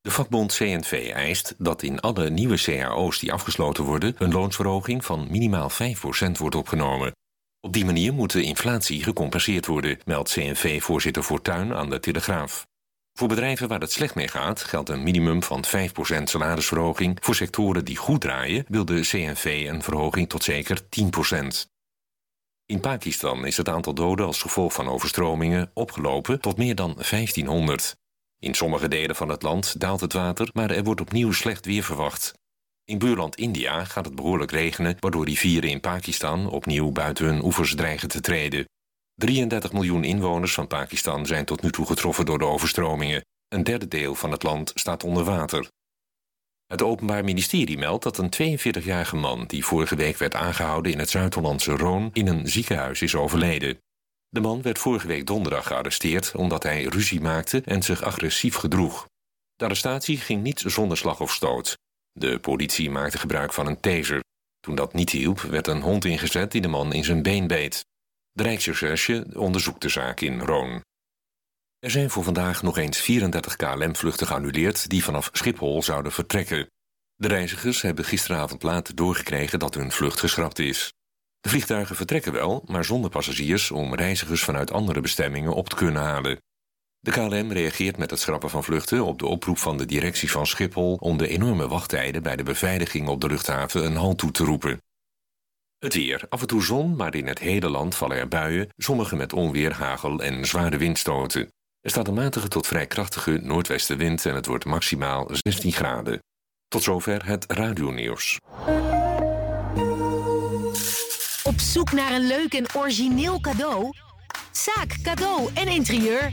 De vakbond CNV eist dat in alle nieuwe cao's die afgesloten worden... een loonsverhoging van minimaal 5% wordt opgenomen. Op die manier moet de inflatie gecompenseerd worden, meldt CNV-voorzitter Fortuyn aan de Telegraaf. Voor bedrijven waar het slecht mee gaat, geldt een minimum van 5% salarisverhoging. Voor sectoren die goed draaien, wil de CNV een verhoging tot zeker 10%. In Pakistan is het aantal doden als gevolg van overstromingen opgelopen tot meer dan 1500. In sommige delen van het land daalt het water, maar er wordt opnieuw slecht weer verwacht. In buurland India gaat het behoorlijk regenen, waardoor rivieren in Pakistan opnieuw buiten hun oevers dreigen te treden. 33 miljoen inwoners van Pakistan zijn tot nu toe getroffen door de overstromingen. Een derde deel van het land staat onder water. Het Openbaar Ministerie meldt dat een 42-jarige man die vorige week werd aangehouden in het Zuid-Hollandse Roon in een ziekenhuis is overleden. De man werd vorige week donderdag gearresteerd omdat hij ruzie maakte en zich agressief gedroeg. De arrestatie ging niet zonder slag of stoot. De politie maakte gebruik van een taser. Toen dat niet hielp, werd een hond ingezet die de man in zijn been beet. De Rijksrecherche onderzoekt de zaak in Roon. Er zijn voor vandaag nog eens 34 KLM-vluchten geannuleerd die vanaf Schiphol zouden vertrekken. De reizigers hebben gisteravond laat doorgekregen dat hun vlucht geschrapt is. De vliegtuigen vertrekken wel, maar zonder passagiers om reizigers vanuit andere bestemmingen op te kunnen halen. De KLM reageert met het schrappen van vluchten op de oproep van de directie van Schiphol om de enorme wachttijden bij de beveiliging op de luchthaven een halt toe te roepen. Het weer. Af en toe zon, maar in het hele land vallen er buien, sommige met onweer, hagel en zware windstoten. Er staat een matige tot vrij krachtige noordwestenwind en het wordt maximaal 16 graden. Tot zover het radionieuws. Op zoek naar een leuk en origineel cadeau? Zaak Cadeau en Interieur.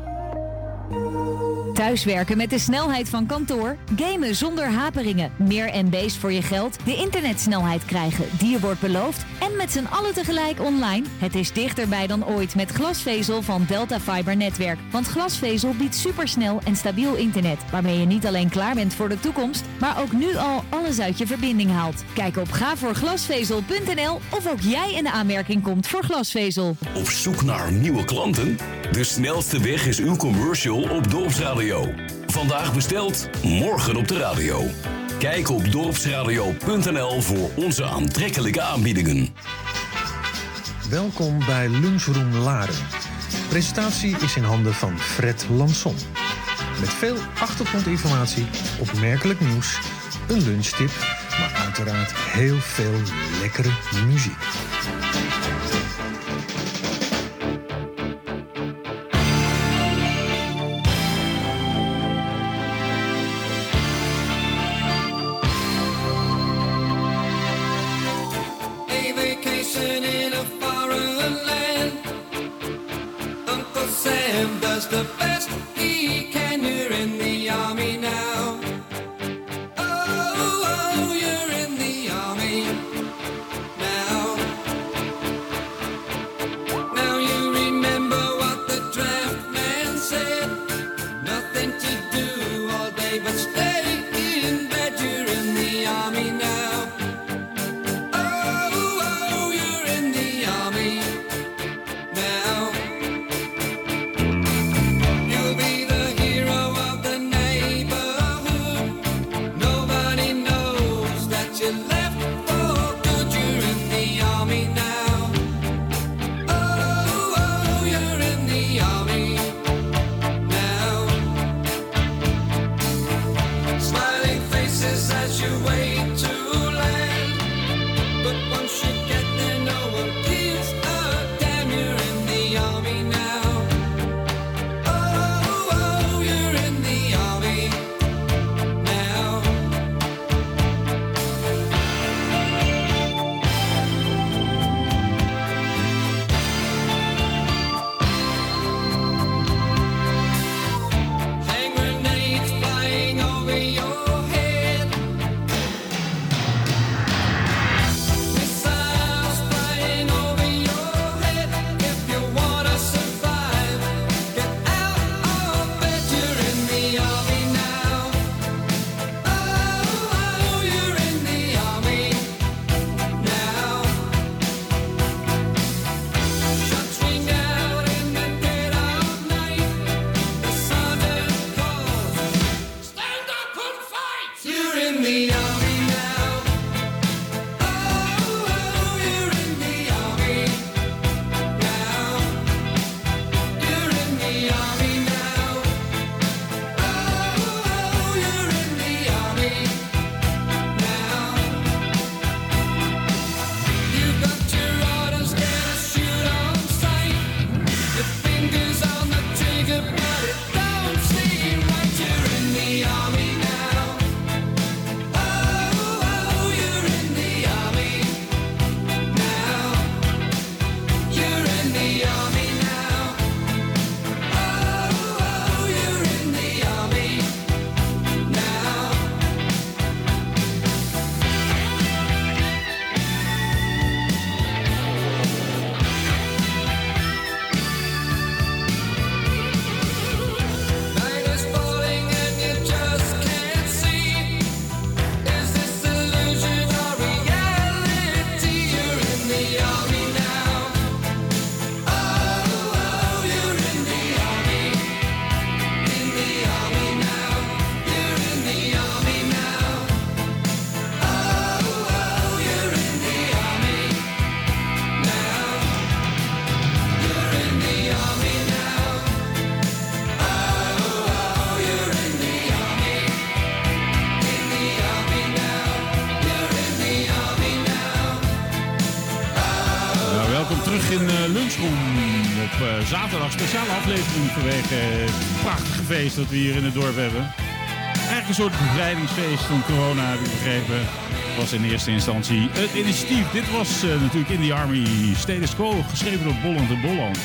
Thuiswerken met de snelheid van kantoor, gamen zonder haperingen, meer MB's voor je geld, de internetsnelheid krijgen die je wordt beloofd en met z'n allen tegelijk online. Het is dichterbij dan ooit met glasvezel van Delta Fiber Netwerk. Want glasvezel biedt supersnel en stabiel internet, waarmee je niet alleen klaar bent voor de toekomst, maar ook nu al alles uit je verbinding haalt. Kijk op gaavoorglasvezel.nl of ook jij in de aanmerking komt voor glasvezel. Op zoek naar nieuwe klanten? De snelste weg is uw commercial op Dorpsradio. Vandaag besteld, morgen op de radio. Kijk op dorpsradio.nl voor onze aantrekkelijke aanbiedingen. Welkom bij Lunchroom Laren. Presentatie is in handen van Fred Lanson. Met veel achtergrondinformatie, opmerkelijk nieuws, een lunchtip, maar uiteraard heel veel lekkere muziek. the best. Vanwege het prachtige feest dat we hier in het dorp hebben. Eigenlijk een soort bevrijdingsfeest van corona, heb ik begrepen. Was in eerste instantie het initiatief. Dit was eh, natuurlijk In de Army Status Quo, geschreven door Bolland en Bolland.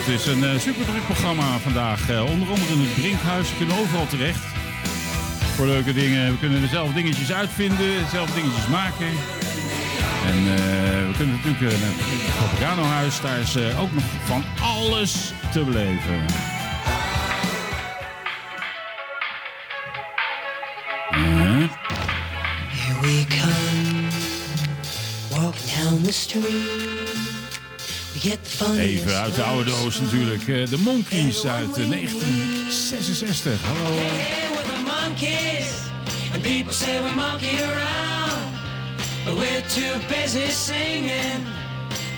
Het is een eh, uh, super druk programma vandaag. Uh, onder andere in het Brinkhuis. We kunnen overal terecht. Voor leuke dingen. We kunnen dezelfde dingetjes uitvinden, dezelfde dingetjes maken. En we kunnen natuurlijk naar het Papagano-huis. Daar is ook nog van alles te beleven. Huh? Here we come, Walk down the street. Even uit de oude doos natuurlijk. Eh, de Monkeys uit eh, 1966. Hallo. We're too busy singing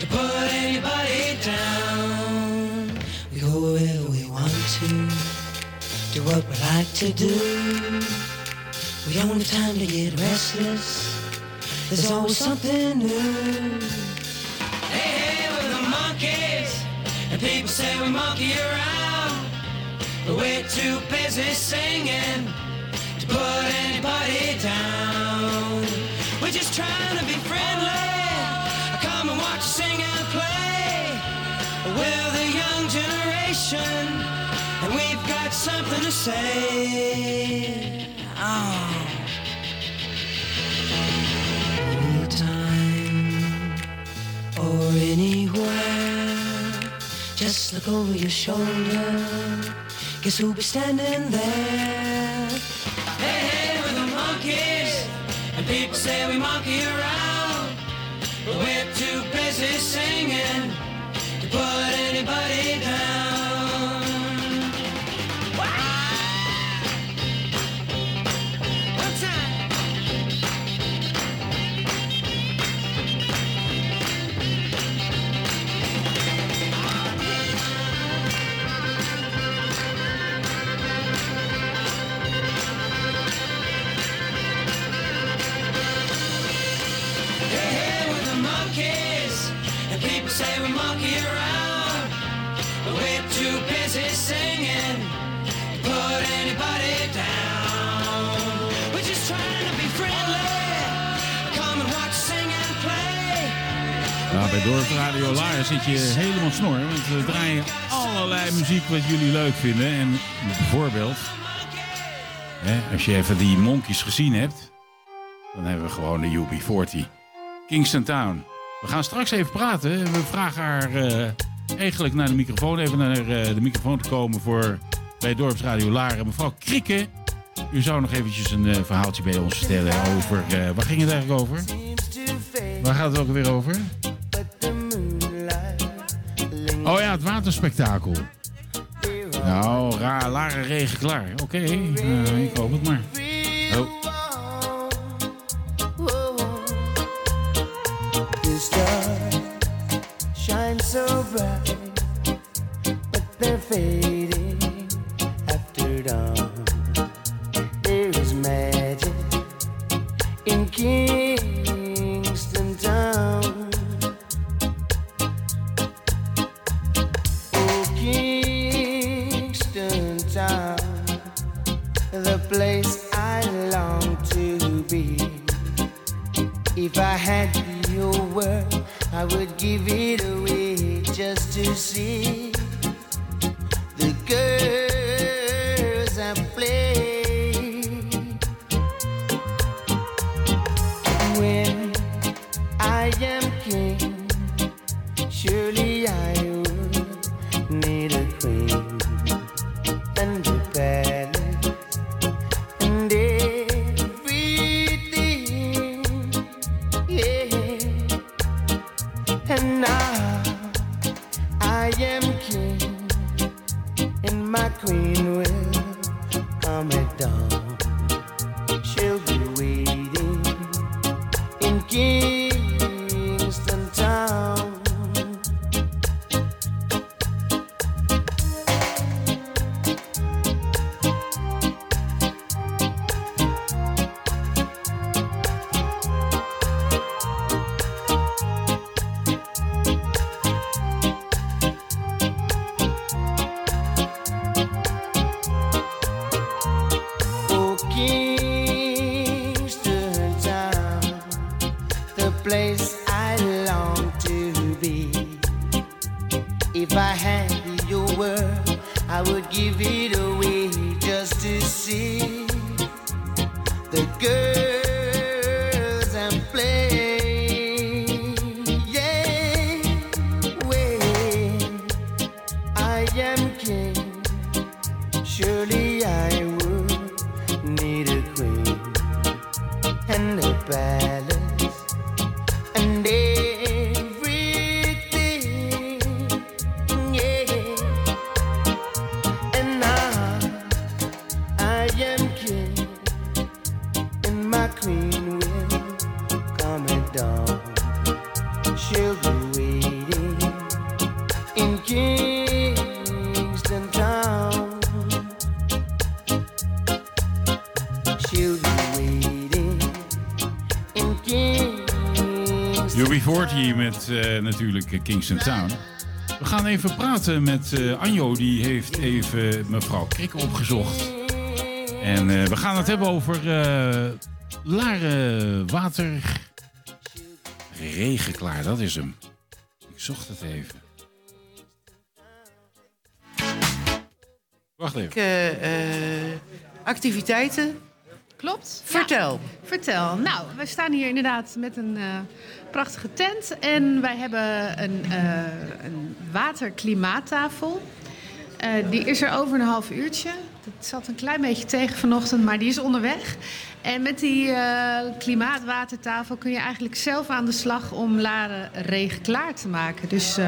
to put anybody down. To, do what we like to do. We don't have time to get restless. There's always something new. Hey, hey, we're the monkeys, and people say we monkey around. But we're too busy singing to put anybody down. We're just trying to be friendly. Come and watch us sing and play. We're the young generation, and we've got something to say. Ah. Oh. Anytime or anywhere, just look over your shoulder. Guess who'll be standing there? Hey, hey, we're the monkeys, and people say we monkey around. But we're too busy singing to put anybody down. Bij Dorp Radio Laren zit je helemaal snor. Want we draaien allerlei muziek wat jullie leuk vinden. En bijvoorbeeld, hè, als je even die Monkeys gezien hebt, dan hebben we gewoon de UB40. Kingston Town. We gaan straks even praten. We vragen haar eh, eigenlijk naar de microfoon, even naar eh, de microfoon te komen voor bij Dorpsradio Laren. Mevrouw Krikke, u zou nog eventjes een eh, verhaaltje bij ons vertellen over, waar ging het eigenlijk over? Waar gaat het ook weer over? Oh ja, het waterspektakel. Nou, ra, Laren regen klaar. Oké, eh, ik hoop het maar. Oh. If I had your word, I would give it away just to see the girls I would give it away just to see the girls natuurlijk eh, Kingston Town. We gaan even praten met eh, Anjo. Die heeft even mevrouw Krikke opgezocht. En eh, we gaan het hebben over eh Laren Water Regenklaar. Dat is hem. Ik zocht het even. Wacht even. Ik, activiteiten. Klopt. Vertel. Vertel. Nou, we staan hier inderdaad met een eh, prachtige tent. En wij hebben een, eh een waterklimaattafel. Eh, die is er over een half uurtje. Dat zat een klein beetje tegen vanochtend, maar die is onderweg. En met die klimaatwatertafel kun je eigenlijk zelf aan de slag om Laren regen klaar te maken. Dus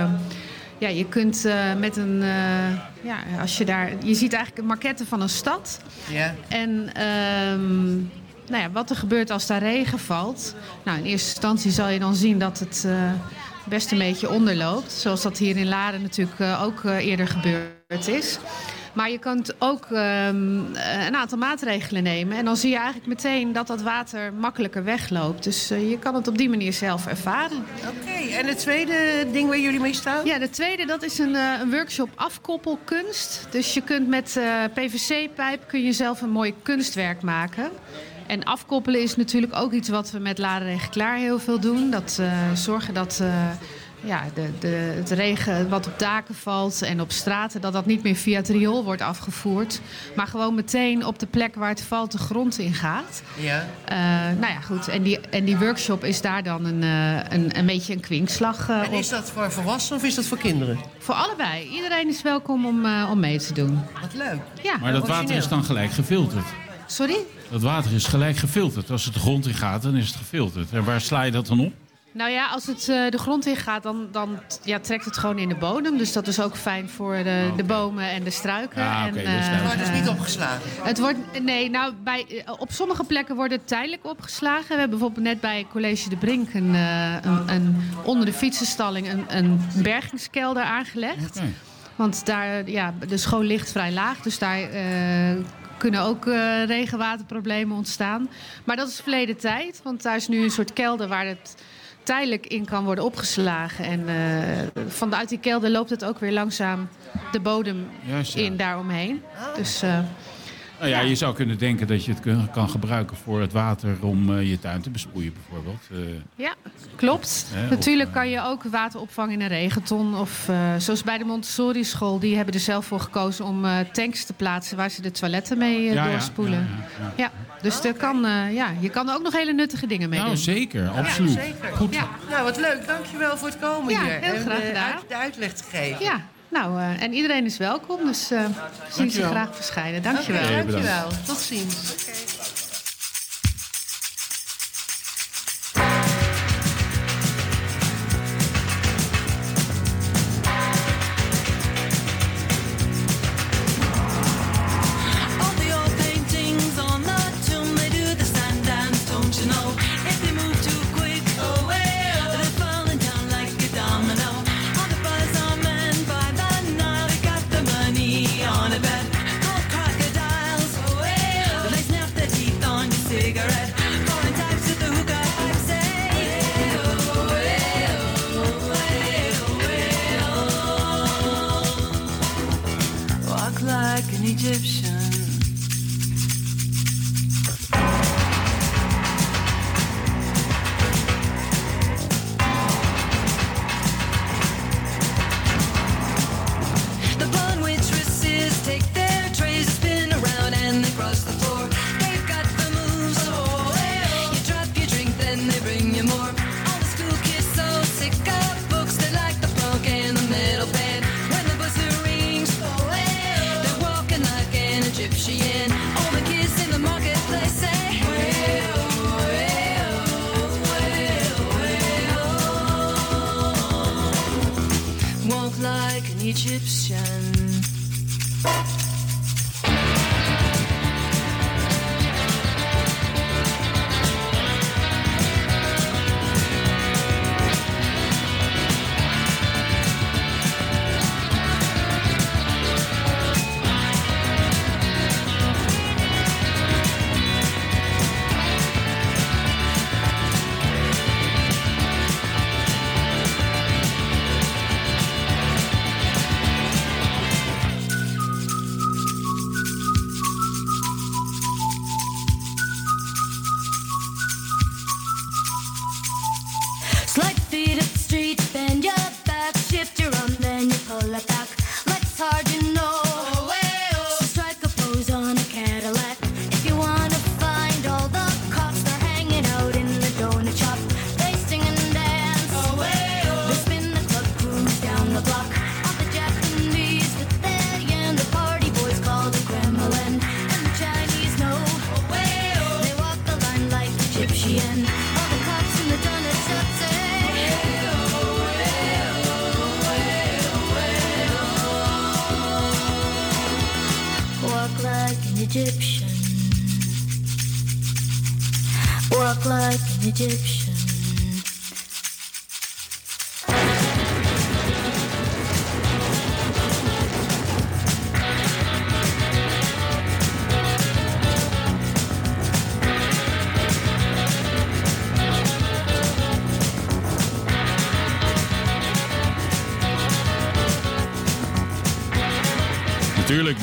ja, je kunt eh, met een... eh, ja, als je daar... Je ziet eigenlijk een maquette van een stad. Ja. En ehm, nou ja, wat er gebeurt als daar regen valt. Nou, in eerste instantie zal je dan zien dat het eh, best een beetje onderloopt. Zoals dat hier in Laren natuurlijk ook eerder gebeurd is. Maar je kunt ook ehm, een aantal maatregelen nemen. En dan zie je eigenlijk meteen dat dat water makkelijker wegloopt. Dus eh, je kan het op die manier zelf ervaren. Oké, en het tweede ding waar jullie mee staan? Ja, de tweede dat is een, eh, een workshop afkoppelkunst. Dus je kunt met eh, PVC-pijp kun je zelf een mooi kunstwerk maken. En afkoppelen is natuurlijk ook iets wat we met Laren Regen Klaar heel veel doen. Dat eh, zorgen dat eh, ja, de, de, het regen wat op daken valt en op straten... dat dat niet meer via het riool wordt afgevoerd. Maar gewoon meteen op de plek waar het valt de grond in gaat. Ja. Eh, nou ja, goed. En die, en die workshop is daar dan een, eh, een, een beetje een kwinkslag eh, En is dat voor volwassenen of is dat voor kinderen? Voor allebei. Iedereen is welkom om, eh, om mee te doen. Wat leuk. Ja, Maar dat water is dan gelijk gefilterd. Sorry? Dat water is gelijk gefilterd. Als het de grond in gaat, dan is het gefilterd. En waar sla je dat dan op? Nou ja, als het eh, de grond in gaat, dan, dan ja, trekt het gewoon in de bodem. Dus dat is ook fijn voor de, de bomen en de struiken. Ah, en, dus eh, Maar het is niet opgeslagen. Het wordt, nee, nou, bij, eh, op sommige plekken wordt het tijdelijk opgeslagen. We hebben bijvoorbeeld net bij College de Brink een, eh, een, een, onder de fietsenstalling een, een bergingskelder aangelegd. Want daar, ja, de school ligt vrij laag, dus daar eh, kunnen ook eh, regenwaterproblemen ontstaan. Maar dat is verleden tijd, want daar is nu een soort kelder waar het tijdelijk in kan worden opgeslagen. En eh, vanuit die kelder loopt het ook weer langzaam de bodem Juist, ja. in daaromheen. Dus eh, Nou ja, Ja. je zou kunnen denken dat je het kan gebruiken voor het water om eh, je tuin te besproeien bijvoorbeeld. Ja, klopt. Hè, of, Natuurlijk kan je ook water opvangen in een regenton. Of zoals bij de Montessori school, die hebben er zelf voor gekozen om tanks te plaatsen waar ze de toiletten mee Ja, doorspoelen. ja, dus er kan, eh, ja, je kan er ook nog hele nuttige dingen mee nou, doen. zeker, absoluut. Zeker. Goed. Ja. Nou, wat leuk. Dankjewel voor het komen Ja, hier. heel en graag eh, gedaan. uit- de uitleg te geven. Ja, nou, eh, en iedereen is welkom, dus eh zien ze graag verschijnen. Dankjewel. Dankjewel. Tot ziens.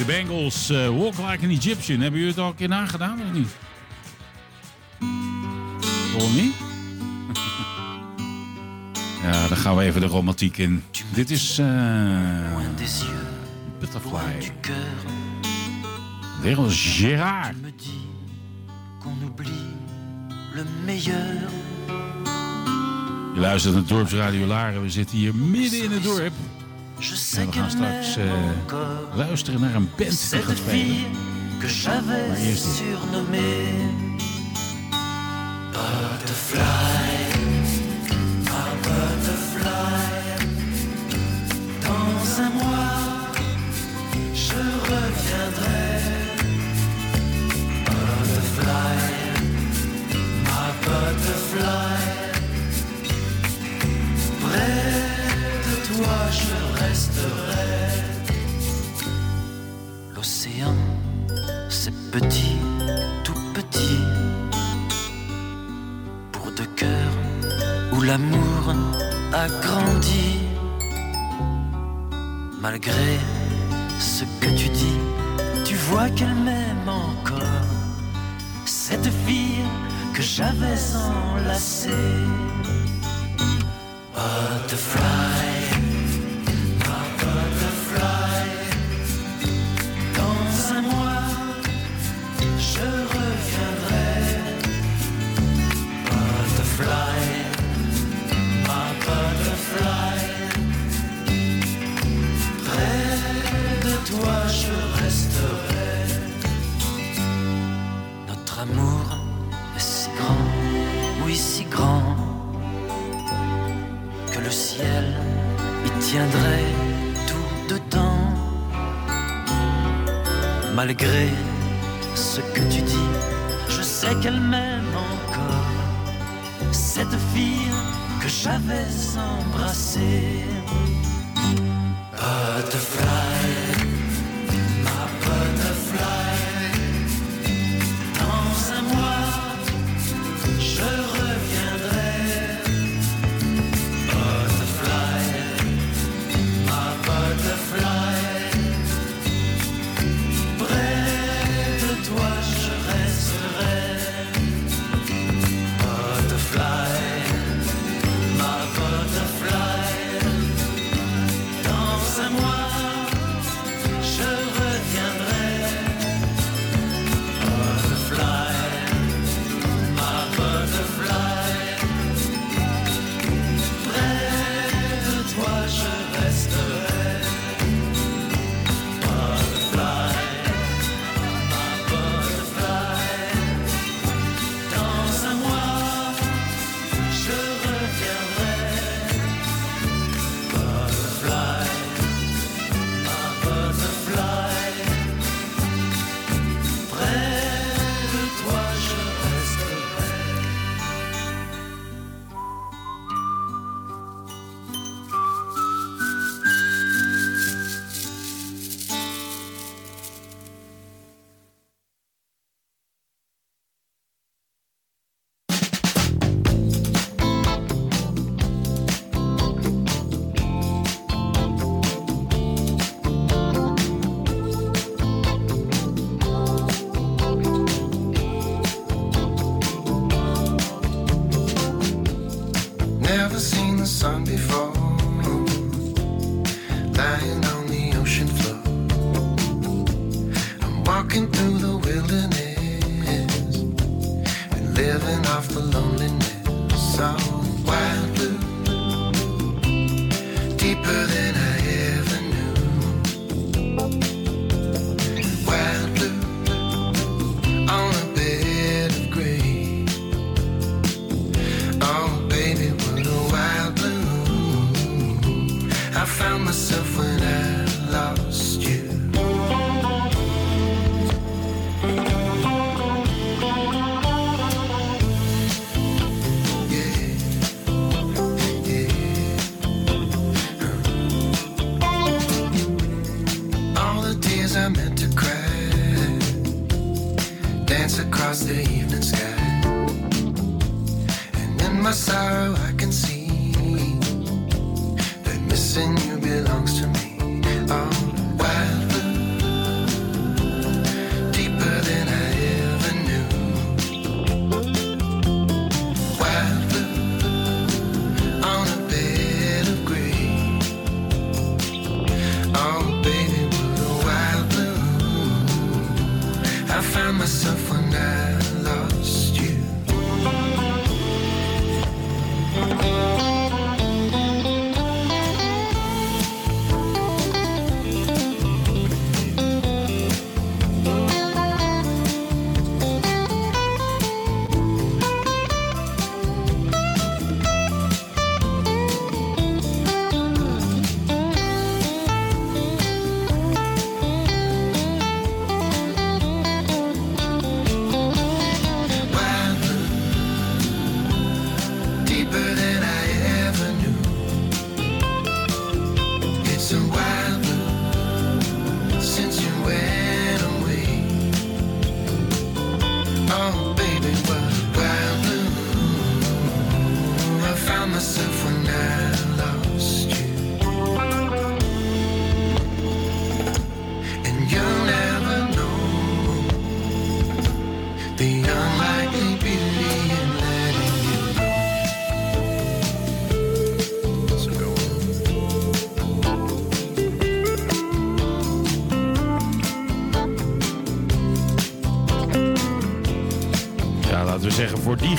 De Bengals eh, Walk Like an Egyptian. Hebben jullie het al een keer nagedaan of niet? Of niet? <laughs> ja, dan gaan we even de romantiek in. Dit is eh Butterfly. Wereld Gérard. Je luistert naar Dorpsradio Laren. We zitten hier midden in het dorp. En we gaan straks eh, luisteren naar een band die gaat Cette spelen. fille que j'avais Maar eerst dit. surnommée Butterfly, ma toi, je resterai. L'océan, c'est petit, tout petit. Pour deux cœurs où l'amour a grandi. Malgré ce que tu dis, tu vois qu'elle m'aime encore. Cette fille que j'avais enlacée. Butterfly, si grand, que le ciel y tiendrait tout dedans. Malgré ce que tu dis, je sais qu'elle m'aime encore. Cette fille que j'avais embrassée. Butterfly,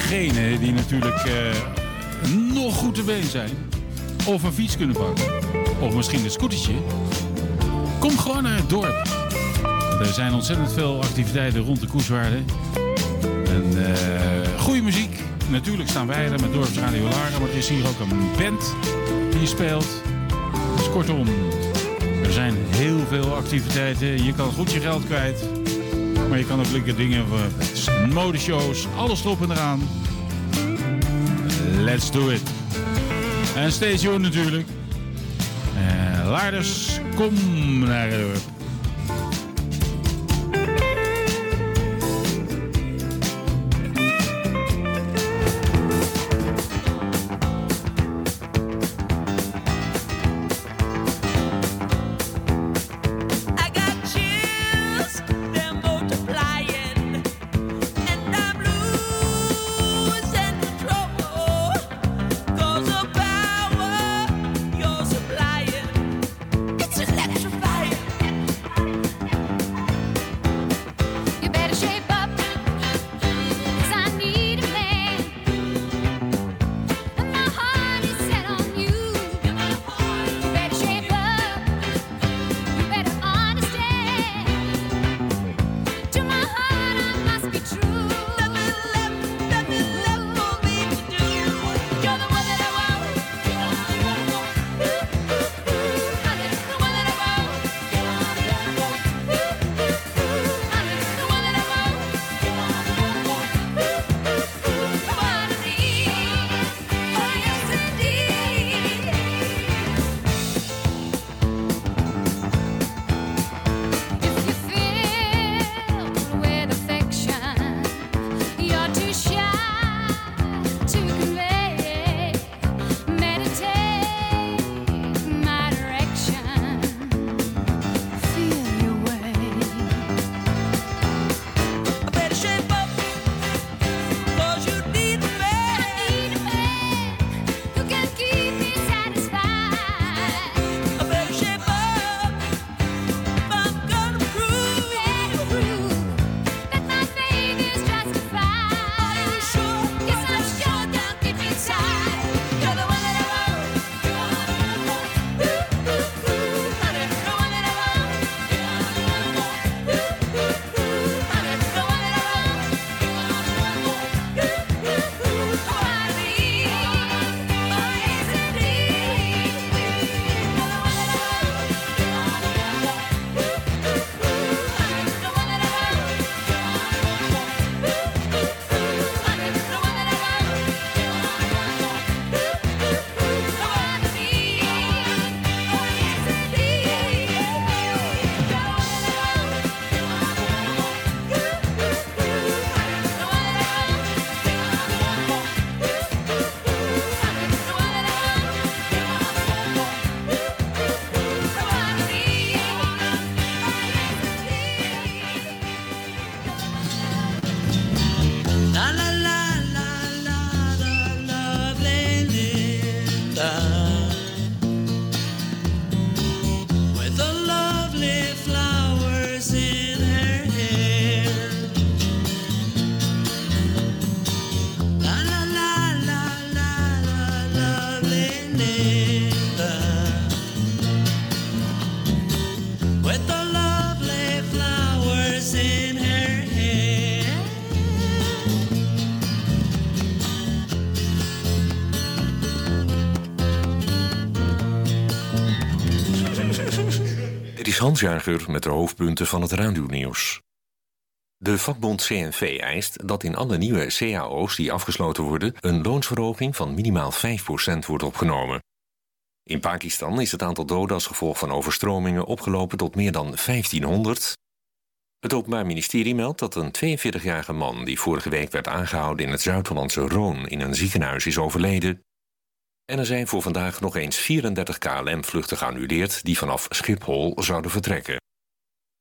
diegenen die natuurlijk eh, nog goed te been zijn. Of een fiets kunnen pakken. Of misschien een scootertje. Kom gewoon naar het dorp. Er zijn ontzettend veel activiteiten rond de Koeswaarde. En eh, goede muziek. Natuurlijk staan wij er met Dorpsradio Laren. Maar er is hier ook een band die speelt. Dus kortom, er zijn heel veel activiteiten. Je kan goed je geld kwijt. Je kan ook leuke dingen voor modeshows, alles erop en eraan. Let's do it. En stay tuned natuurlijk. Uh, Laarders, kom naar het. Hans Jager met de hoofdpunten van het radionieuws. De vakbond CNV eist dat in alle nieuwe cao's die afgesloten worden... een loonsverhoging van minimaal 5% wordt opgenomen. In Pakistan is het aantal doden als gevolg van overstromingen opgelopen tot meer dan 1500. Het Openbaar Ministerie meldt dat een 42-jarige man... die vorige week werd aangehouden in het Zuid-Hollandse Roon... in een ziekenhuis is overleden. En er zijn voor vandaag nog eens 34 KLM-vluchten geannuleerd... die vanaf Schiphol zouden vertrekken.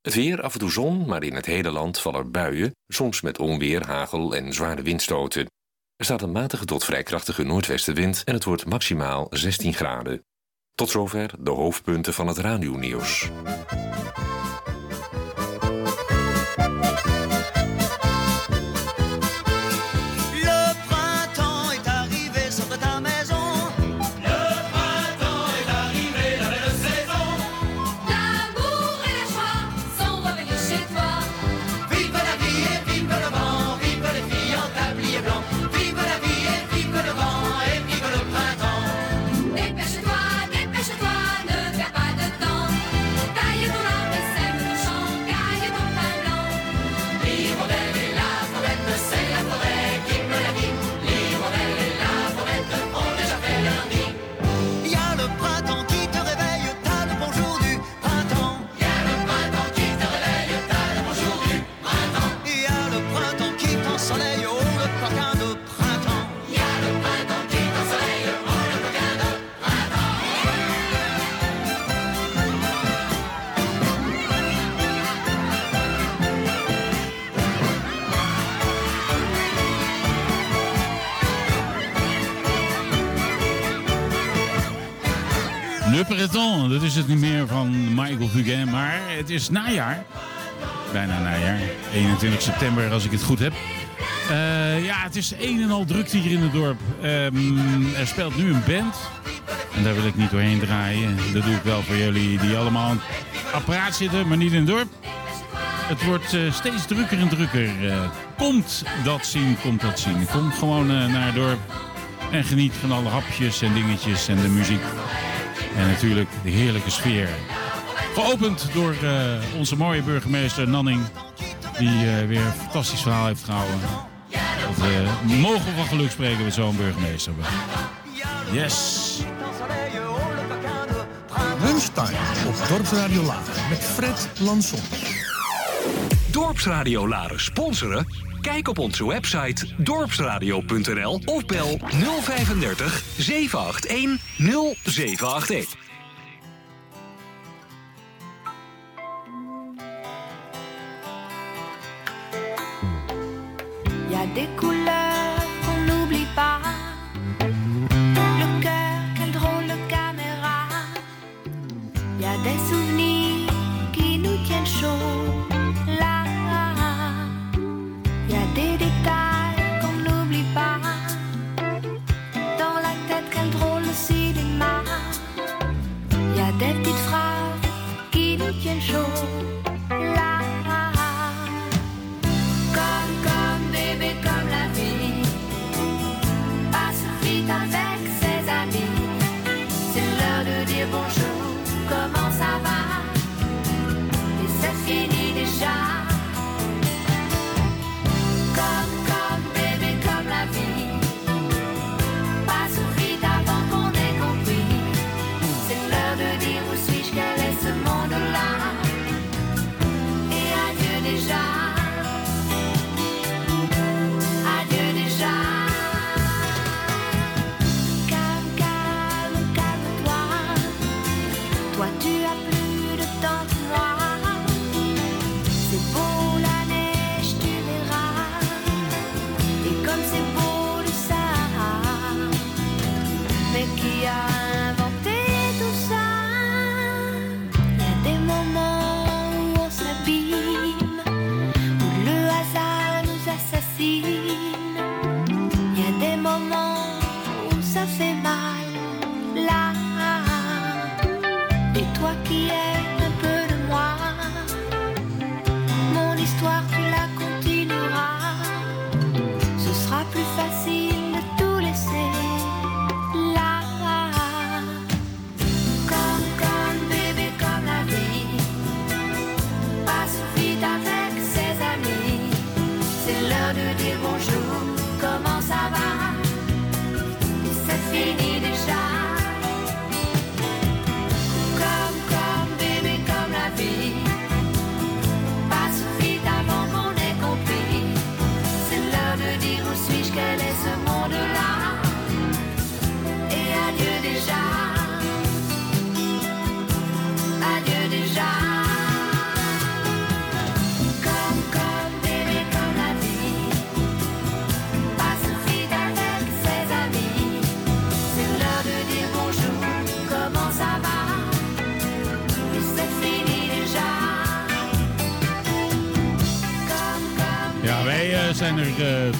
Het weer, af en toe zon, maar in het hele land vallen buien... soms met onweer, hagel en zware windstoten. Er staat een matige tot vrij krachtige noordwestenwind... en het wordt maximaal 16 graden. Tot zover de hoofdpunten van het radionieuws. Breton, dat is het niet meer van Michael Fugain, maar het is najaar. Bijna najaar. 21 september, als ik het goed heb. Eh, ja, het is een en al drukte hier in het dorp. Ehm, er speelt nu een band. En daar wil ik niet doorheen draaien. Dat doe ik wel voor jullie die allemaal aan apparaat zitten, maar niet in het dorp. Het wordt eh, steeds drukker en drukker. Eh, komt dat zien, komt dat zien. Kom gewoon naar het dorp en geniet van alle hapjes en dingetjes en de muziek. En natuurlijk de heerlijke sfeer. Geopend door eh, onze mooie burgemeester Nanning. Die eh, weer een fantastisch verhaal heeft gehouden. Dat, we mogen van geluk spreken met zo'n burgemeester. Yes. Lunchtime op Dorpsradio Laren met Fred Lanson. Dorpsradio Laren sponsoren? Kijk op onze website dorpsradio.nl of bel 035 781 0781. Il y a des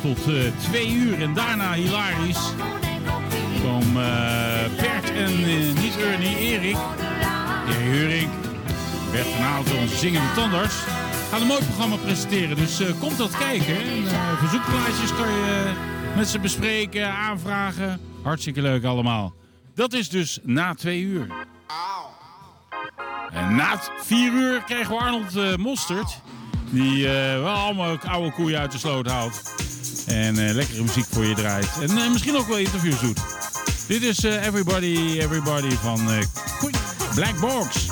tot eh, twee uur. En daarna hilarisch Komen eh, Bert en eh, niet Ernie, Erik. Ja, Erik werd vanavond door onze zingende tandarts. Gaan een mooi programma presenteren, dus komt dat kijken. En, verzoekplaatjes kan je met ze bespreken, aanvragen. Hartstikke leuk allemaal. Dat is dus na twee uur. En na vier uur krijgen we Arnold uh, Mostert. Die wel allemaal oude koeien uit de sloot haalt. En eh, lekkere muziek voor je draait. En eh, misschien ook wel interviews doet. Dit is eh, Everybody, Everybody van Black Box.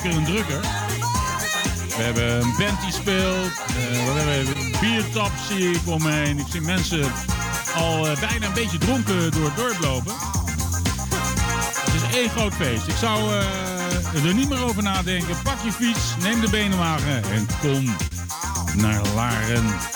drukker. We hebben een band die speelt. Eh, we hebben een biertap zie ik omheen. Ik zie mensen al eh, bijna een beetje dronken door het dorp lopen. Het is één groot feest. Ik zou eh, er niet meer over nadenken. Pak je fiets, neem de benenwagen en kom naar Laren.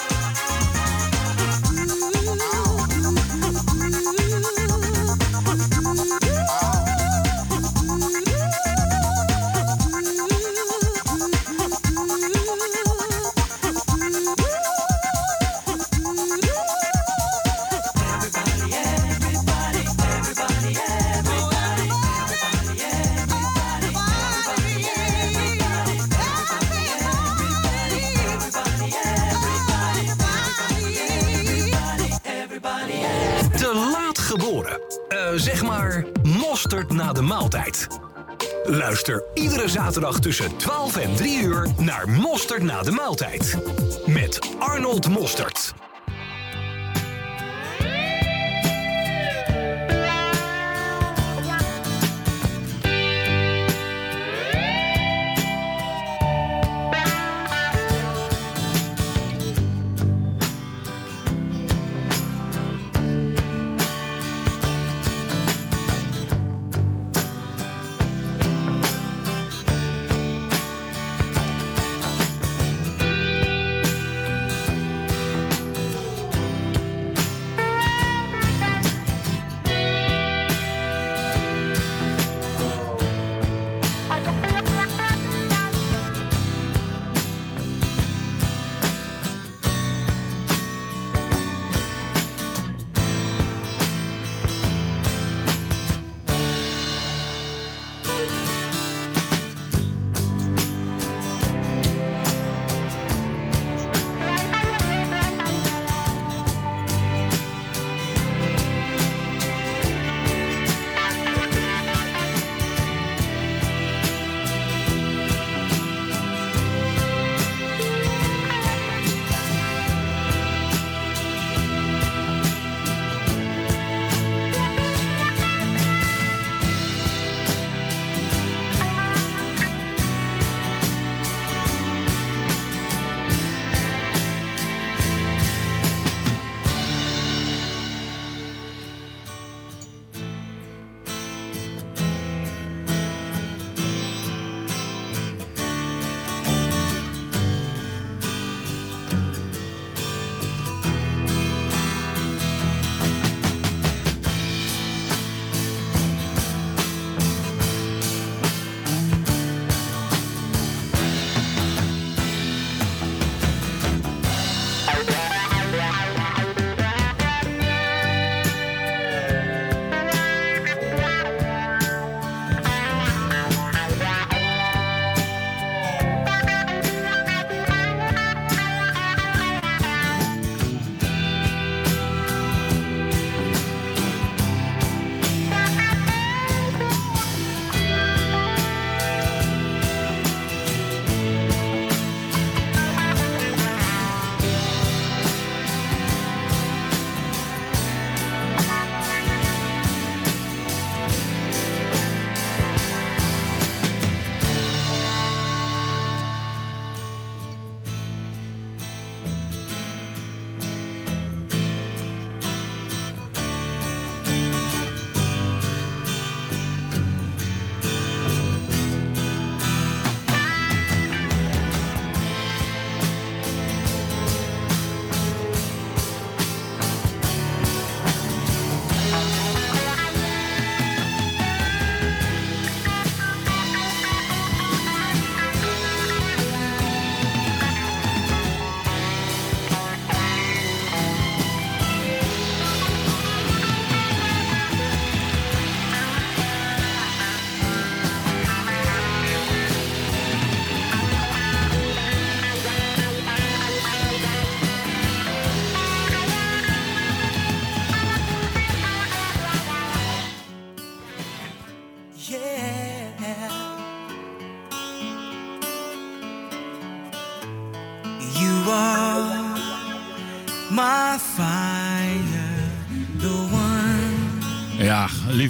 Iedere zaterdag tussen 12 en 3 uur naar Mosterd na de maaltijd. Met Arnold Mosterd.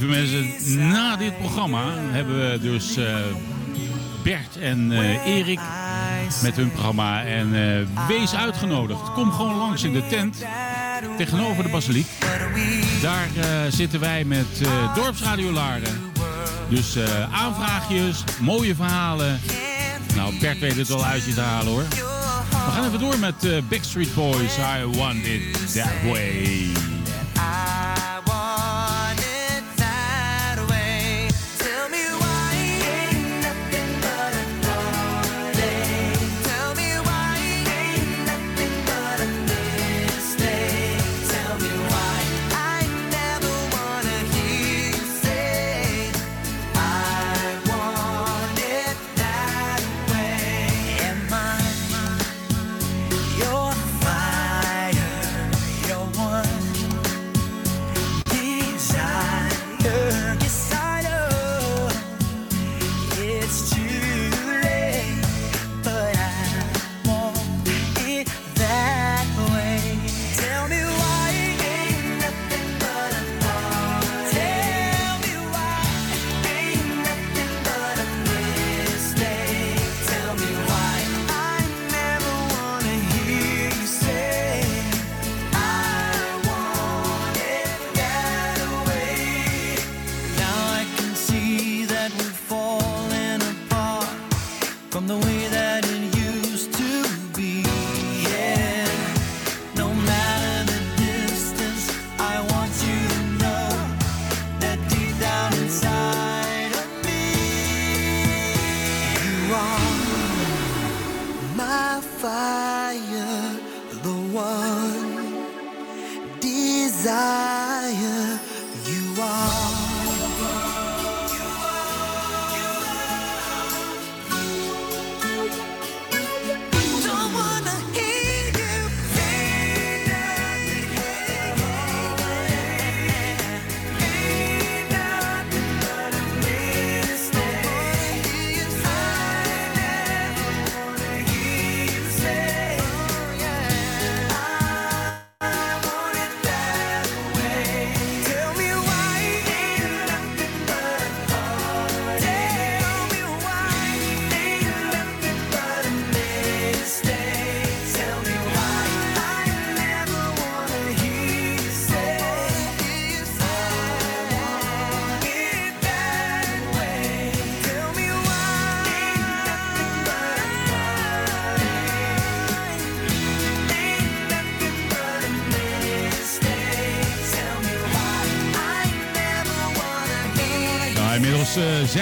Lieve mensen, na dit programma hebben we dus eh, Bert en eh, Erik met hun programma. En eh, wees uitgenodigd. Kom gewoon langs in de tent tegenover de basiliek. Daar zitten wij met Dorpsradio Laren. Dus aanvraagjes, mooie verhalen. Nou, Bert weet het wel uit je te halen hoor. We gaan even door met Backstreet Boys. I want it that way.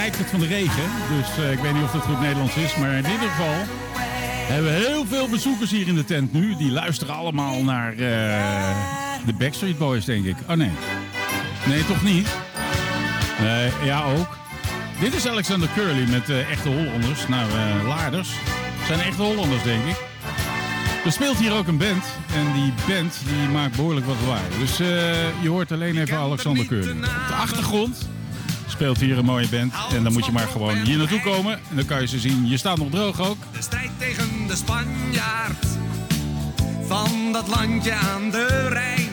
Het van de regen. Dus eh, ik weet niet of dat goed Nederlands is. Maar in ieder geval hebben we heel veel bezoekers hier in de tent nu. Die luisteren allemaal naar eh, de Backstreet Boys, denk ik. Oh nee. Nee, toch niet? Nee, ja ook. Dit is Alexander Curly met eh, echte Hollanders. Nou, Laarders. zijn echte Hollanders, denk ik. Er speelt hier ook een band. En die band die maakt behoorlijk wat lawaai. Dus je hoort alleen even Alexander Curly. Op de achtergrond speelt hier een mooie band. En dan moet je maar gewoon hier naartoe komen. En dan kan je ze zien. Je staat nog droog ook. De strijd tegen de Spanjaard van dat landje aan de Rijn.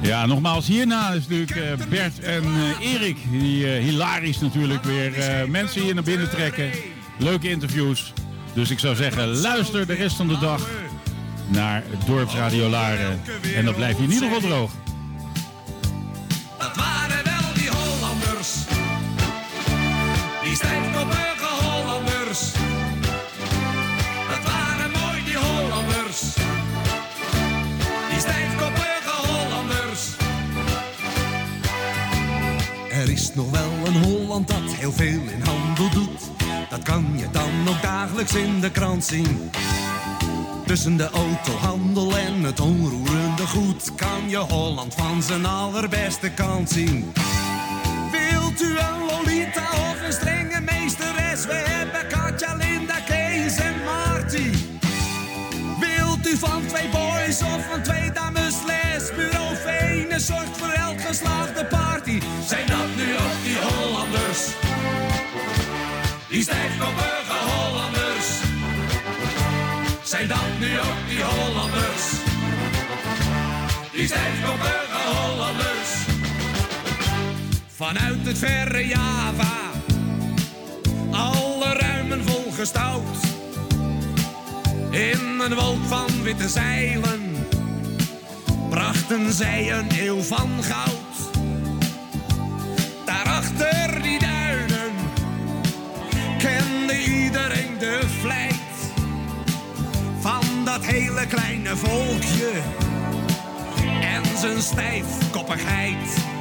Ja, nogmaals, hierna is natuurlijk eh, Bert en eh, Erik. Die eh, hilarisch natuurlijk weer mensen hier naar binnen trekken. Leuke interviews. Dus ik zou zeggen, luister de rest van de dag naar Dorpsradio Laren. En dan blijf je in ieder geval droog. Is nog wel een Holland dat heel veel in handel doet. Dat kan je dan ook dagelijks in de krant zien. Tussen de autohandel en het onroerende goed kan je Holland van zijn allerbeste kant zien. Wilt u een Lolita of een strenge meesteres? We hebben Katja, Linda, Kees en Marty. Wilt u van twee boys of van twee dames les? Bureau Venus zorgt voor elk geslaagde stijfkoppige Hollanders. Zijn dat nu ook die Hollanders? Die stijfkoppige Hollanders. Vanuit het verre Java, alle ruimen volgestouwd. In een wolk van witte zeilen brachten zij een eeuw van goud. Kende iedereen de vlijt van dat hele kleine volkje en zijn stijfkoppigheid.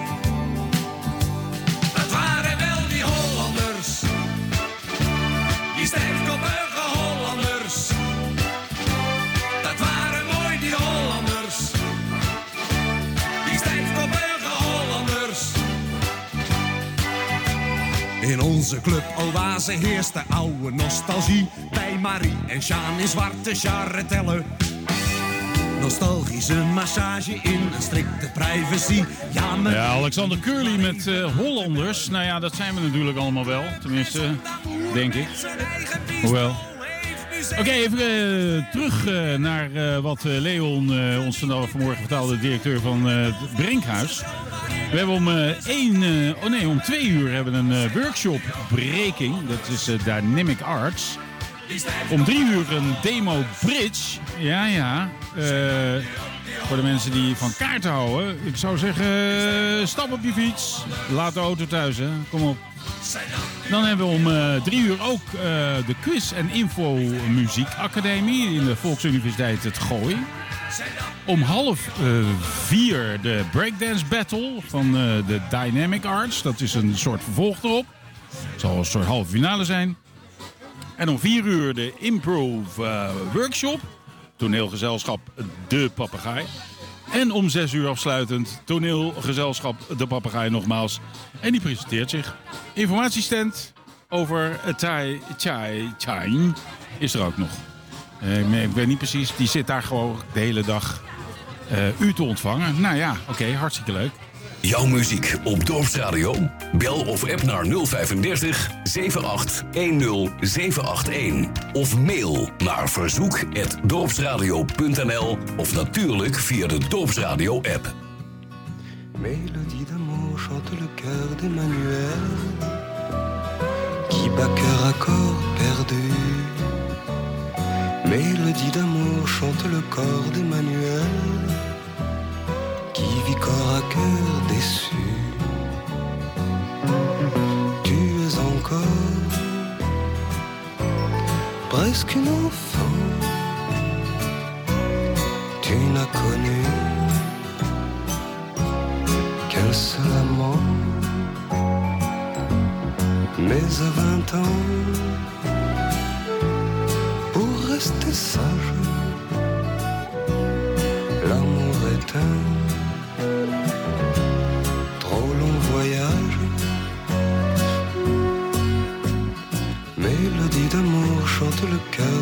In onze club Oase heerst de oude nostalgie. Bij Marie en Sjaan in zwarte charretellen. Nostalgische massage in een strikte privacy. Ja, Alexander Curly met eh, Hollanders. Nou ja, dat zijn we natuurlijk allemaal wel. Tenminste, denk ik. Hoewel. Oké, even eh, terug eh, naar wat Leon ons vanmorgen vertelde, de directeur van het Brinkhuis. We hebben om eh, één, eh, oh nee, om twee uur hebben een eh, workshop breaking. Dat is Dynamic Arts. Om drie uur een demo bridge. Ja, ja. voor de mensen die van kaarten houden. Ik zou zeggen, stap op je fiets. Laat de auto thuis, hè. Kom op. Dan hebben we om eh, drie uur ook de quiz- en info-muziekacademie in de Volksuniversiteit Het Gooi. Om half eh, vier de breakdance battle van eh, de Dynamic Arts. Dat is een soort vervolg erop. Het zal een soort halve finale zijn. En om vier uur de improv eh, workshop. Toneelgezelschap De Papegaai. En om zes uur afsluitend toneelgezelschap De Papegaai nogmaals. En die presenteert zich. Informatiestand over Tai Chai Chai is er ook nog. Eh, ik- ik weet niet precies, die zit daar gewoon de hele dag eh, u te ontvangen. Nou ja, oké, hartstikke leuk. Jouw muziek op Dorpsradio? Bel of app naar 035 7810 781. Of mail naar verzoek.dorpsradio.nl of natuurlijk via de Dorpsradio app. Mélodie d'amour chante le cœur d'Emmanuel qui bat cœur à corps perdu. Mélodie d'amour chante le corps d'Emmanuel qui vit corps à cœur déçu. Tu es encore presque une enfant. Tu n'as connu qu'un seul amant. Mais à vingt ans, rester sage, l'amour est un trop long voyage. Mélodie d'amour chante le cœur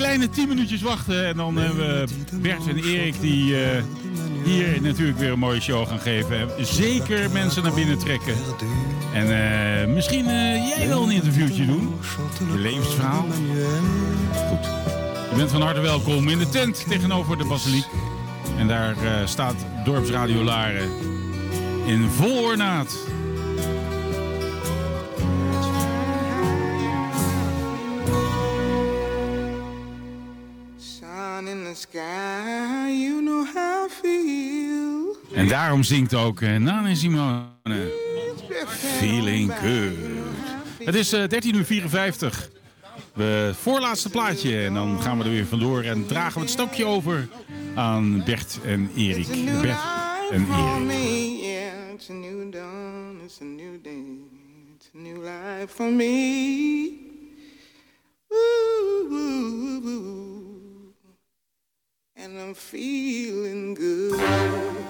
kleine 10 minuutjes wachten. En dan hebben we Bert en Erik die eh, hier natuurlijk weer een mooie show gaan geven. Zeker mensen naar binnen trekken. En eh, misschien eh, jij wel een interviewtje doen. Je levensverhaal. Goed. Je bent van harte welkom in de tent tegenover de basiliek. En daar staat Dorpsradio Laren in vol ornaat. En zingt ook eh, Nana Simone. Feeling good. Het is eh 13 uur 54. We voorlaatste plaatje en dan gaan we er weer vandoor en dragen we het stokje over aan Bert en Erik. Bert en Erik. me, yeah, it's a new dawn, it's a new day, it's a new life for me. Ooh, ooh, ooh, ooh. and I'm feeling good.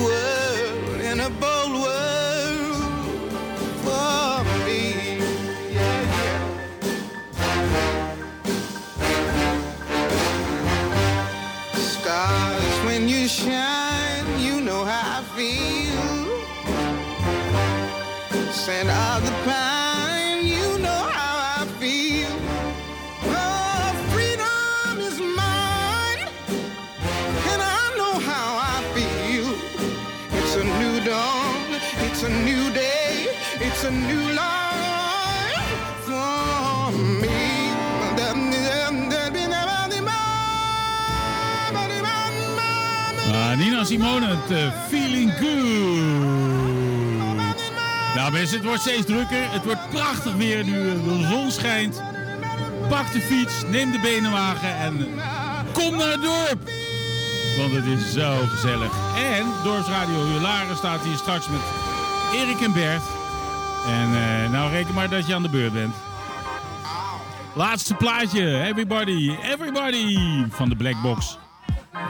Scent of the pine, you know how I feel. Oh, freedom is mine, and I know how I feel. It's a new dawn, it's a new day, it's a new life. Ah, Nina Simone, het eh, Feeling Good. Mensen, het wordt steeds drukker. Het wordt prachtig weer nu de zon schijnt. Pak de fiets, neem de benenwagen en kom naar het dorp. Want het is zo gezellig. En Dorpsradio Hularen staat hier straks met Erik en Bert. En eh, nou reken maar dat je aan de beurt bent. Laatste plaatje, everybody, everybody van de Black Box.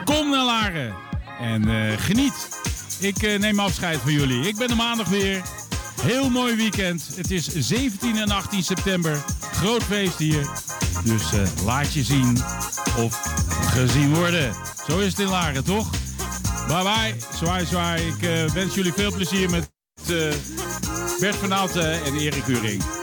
Kom naar Laren en eh, geniet. Ik eh, neem afscheid van jullie. Ik ben er maandag weer. Heel mooi weekend. Het is 17 en 18 september. Groot feest hier. Dus eh, laat je zien of gezien worden. Zo is het in Laren, toch? Bye bye. Zwaai, zwaai. Ik eh, wens jullie veel plezier met eh, Bert van Aalten en Erik Uring.